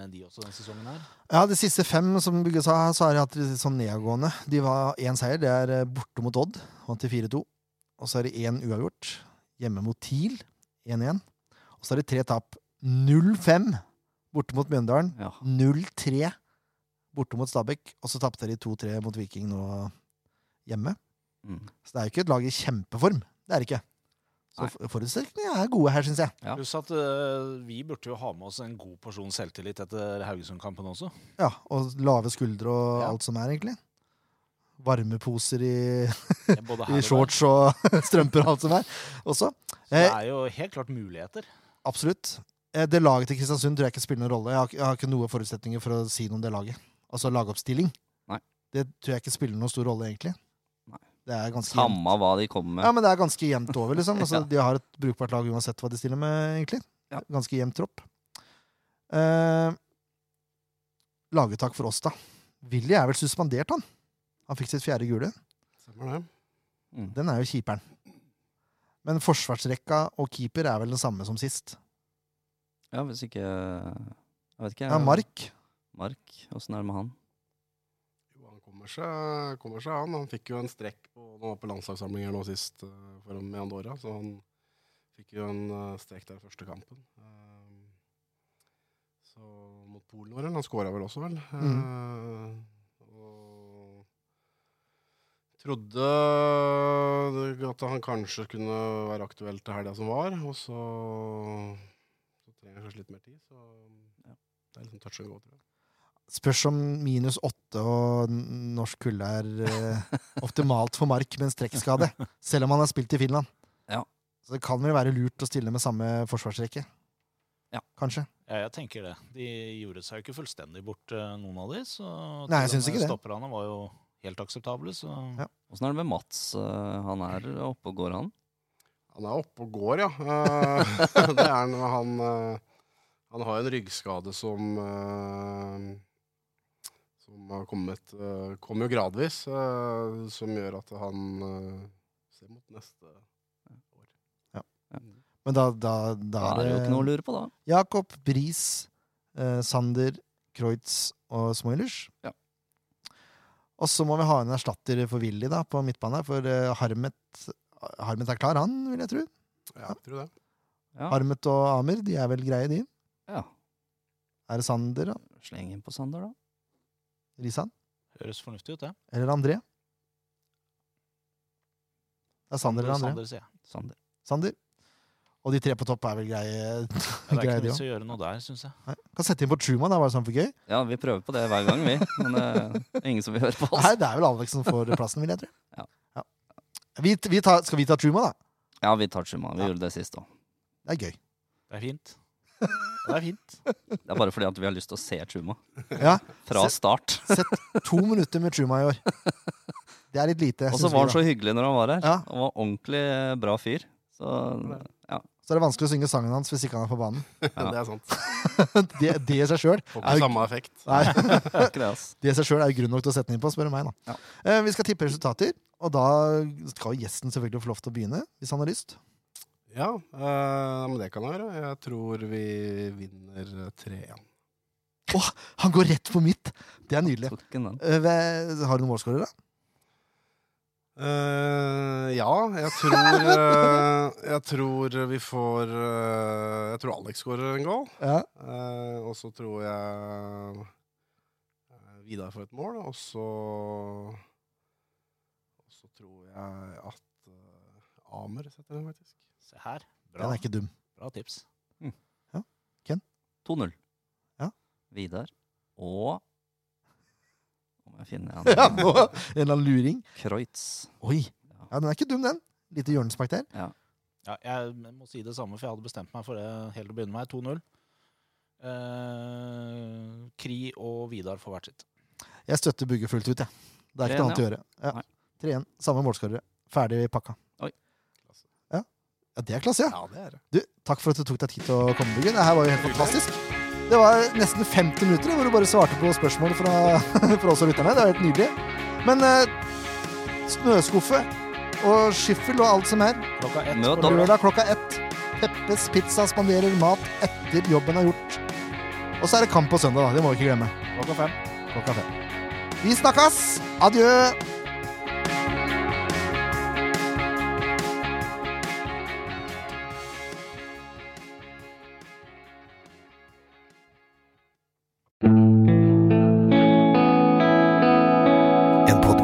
de også, denne sesongen her? Ja, De siste fem som Bygge sa, så har de hatt litt sånn nedadgående. De var én seier. Det er eh, borte mot Odd. Vant til 4-2. Og så er det én uavgjort. Hjemme mot TIL. 1-1. Og så er det tre tap. 0-5 borte mot Mjøndalen. Ja. 0-3 borte mot Stabæk. Og så tapte de 2-3 mot Viking nå hjemme. Mm. Så det er jo ikke et lag i kjempeform. Det er det ikke. Så forutsetningene er gode her, syns jeg. Ja. Pluss at uh, vi burde jo ha med oss en god porsjon selvtillit etter Haugesund-kampen også. Ja, Og lave skuldre og Ja. alt som er, egentlig. Varmeposer i [LAUGHS] I shorts og [LAUGHS] strømper og alt som er. Også. Så det Eh, er jo helt klart muligheter. absolutt. Eh, Det laget til Kristiansund tror jeg ikke spiller noen rolle. Jeg har, jeg har ikke noen forutsetninger for å si noe om det laget. Altså lagoppstilling. Nei. Det tror jeg ikke spiller noen stor rolle, egentlig. Det er ganske jevnt. Samme hva de kommer med. Ja, men det er ganske jevnt over, liksom. [LAUGHS] Altså, Ja. De har et brukbart lag uansett hva de stiller med, egentlig. Ja. Ganske jevnt tropp. Eh, lagetak for oss, da. Willy er vel suspendert, han. Han fikk sitt fjerde gule. Stemmer det. Mm. Den er jo kjiperen. Men forsvarsrekka og keeper er vel den samme som sist. Ja, hvis ikke Jeg vet ikke. Ja, Mark. Mark, Åssen er det med han? Kommer seg, kommer seg an. Han fikk jo en strekk på, han var på landslagssamlinger nå sist uh, for med Andorra, så han fikk jo en eh, strekk der i første kampen. Eh, så mot Polen var det. Han skåra vel også, vel. Eh, og trodde at han kanskje kunne være aktuell til helga som var, og så, så trenger han kanskje litt mer tid. Så ja, det er liksom touch and go, tror jeg. Spørs om minus åtte og norsk kulde er eh, optimalt for Mark med en strekkskade. Selv om han har spilt i Finland. Ja. Så det kan vel være lurt å stille med samme forsvarsrekke. Ja. Kanskje. Ja, jeg tenker det. De gjorde seg jo ikke fullstendig bort, øh, noen av de. Så Nei, jeg syns ikke det. Stopperne var jo helt akseptable, så Ja. Åssen er det med Mats? Eh, Han er oppe og går, han? Han er oppe og går, ja. Eh, [LAUGHS] det er han. Han, eh, han har en ryggskade som eh, Som har kommet uh, Kommer jo gradvis, eh, som gjør at han eh, ser mot neste år. Ja. ja. Men da, da, da, Da er det jo ikke noe å lure på, da. Jakob, Bris, eh, Sander, Kreutz og Smoilers. Ja. Og så må vi ha en erstatter for Willy da, på midtbanen, for eh, Harmet, Harmet er klar, han, vil jeg tro. Ja, jeg tror det. Ja. Harmet og Amer, de er vel greie, de. ja. Er det Sander, da? Sleng inn på Sander, da. Risan? Høres fornuftig ut, det. Eller André? Det er Sander eller André. Sander, sier jeg. Sander. Sander. Og de tre på topp er vel greie, Ja, det er [LAUGHS] greie ikke vits å gjøre noe der, syns jeg. Kan sette inn på Truman, det er bare sånn for gøy. Ja, vi prøver på det hver gang, vi. Men det er ingen som vil høre på oss. Nei, det er vel Alex som får plassen, vil jeg tro. Ja. Ja. Vi, vi tar, skal vi ta Truman, da? Ja, vi tar Truman. Vi Ja. gjorde det sist òg. Det er gøy. Det er fint. Det er fint. Det er bare fordi at vi har lyst til å se Chuma. Ja, Fra sett, start. To minutter med Chuma i år. Det er litt lite. Og så var han så hyggelig når han var her. Ja. Han var ordentlig eh, bra fyr. Så Så er det vanskelig å synge sangen hans hvis ikke han er på banen. Ja. [LAUGHS] Det er sant. [LAUGHS] Det, det i seg sjøl Får Er ikke samme effekt. Nei, det er ikke det, ass. [LAUGHS] det i seg sjøl er jo grunn nok til å sette den inn på, spør du meg. da Ja. Eh, Vi skal tippe resultater, og da skal gjesten selvfølgelig få lov til å begynne. Hvis han har lyst. Ja, øh, men det kan jeg gjøre. Jeg tror vi vinner 3-1. Han går rett på mitt! Det er nydelig. Eh, Har du noen målskårere? Uh, ja, jeg tror uh, Jeg tror vi får uh, Jeg tror Alex skårer en goal. Ja. Eh, og så tror jeg eh, Vidar får et mål. Og så Og så tror jeg at Amer setter den, faktisk. Se her. Den er ikke dum. bra tips. Ken? 2-0. Ja. Vidar. Og Om jeg finner han [LAUGHS] Ja, nå, en eller annen luring. Kreutz. Oi! Ja, Den er ikke dum, den. Lite hjørnespark der. Ja, jeg må si det samme, for jeg hadde bestemt meg for det helt å begynne med. 2-0. Eh, Kri og Vidar får hvert sitt. Jeg støtter Bugge fullt ut, jeg. Det er ikke noe annet å gjøre. Ja. 3-1. Samme målskårere. Ferdig pakka. Ja. ja, det er klasse, ja. Ja, det er det. Du, takk for at du tok deg tid til å komme, Byggen. Det her var jo helt fantastisk. Det var nesten 50 minutter hvor du bare svarte på spørsmål fra, [LAUGHS] fra oss og lytterne. Det var helt nydelig. Men eh, snøskuffe og skiffel og alt som er Klokka ett. Møt opp. lørdag klokka ett. Peppes Pizza spanderer mat etter jobben er gjort. Og så er det kamp på søndag, da. Det må vi ikke glemme. Klokka fem. Klokka fem. Vi snakkes! Adjø!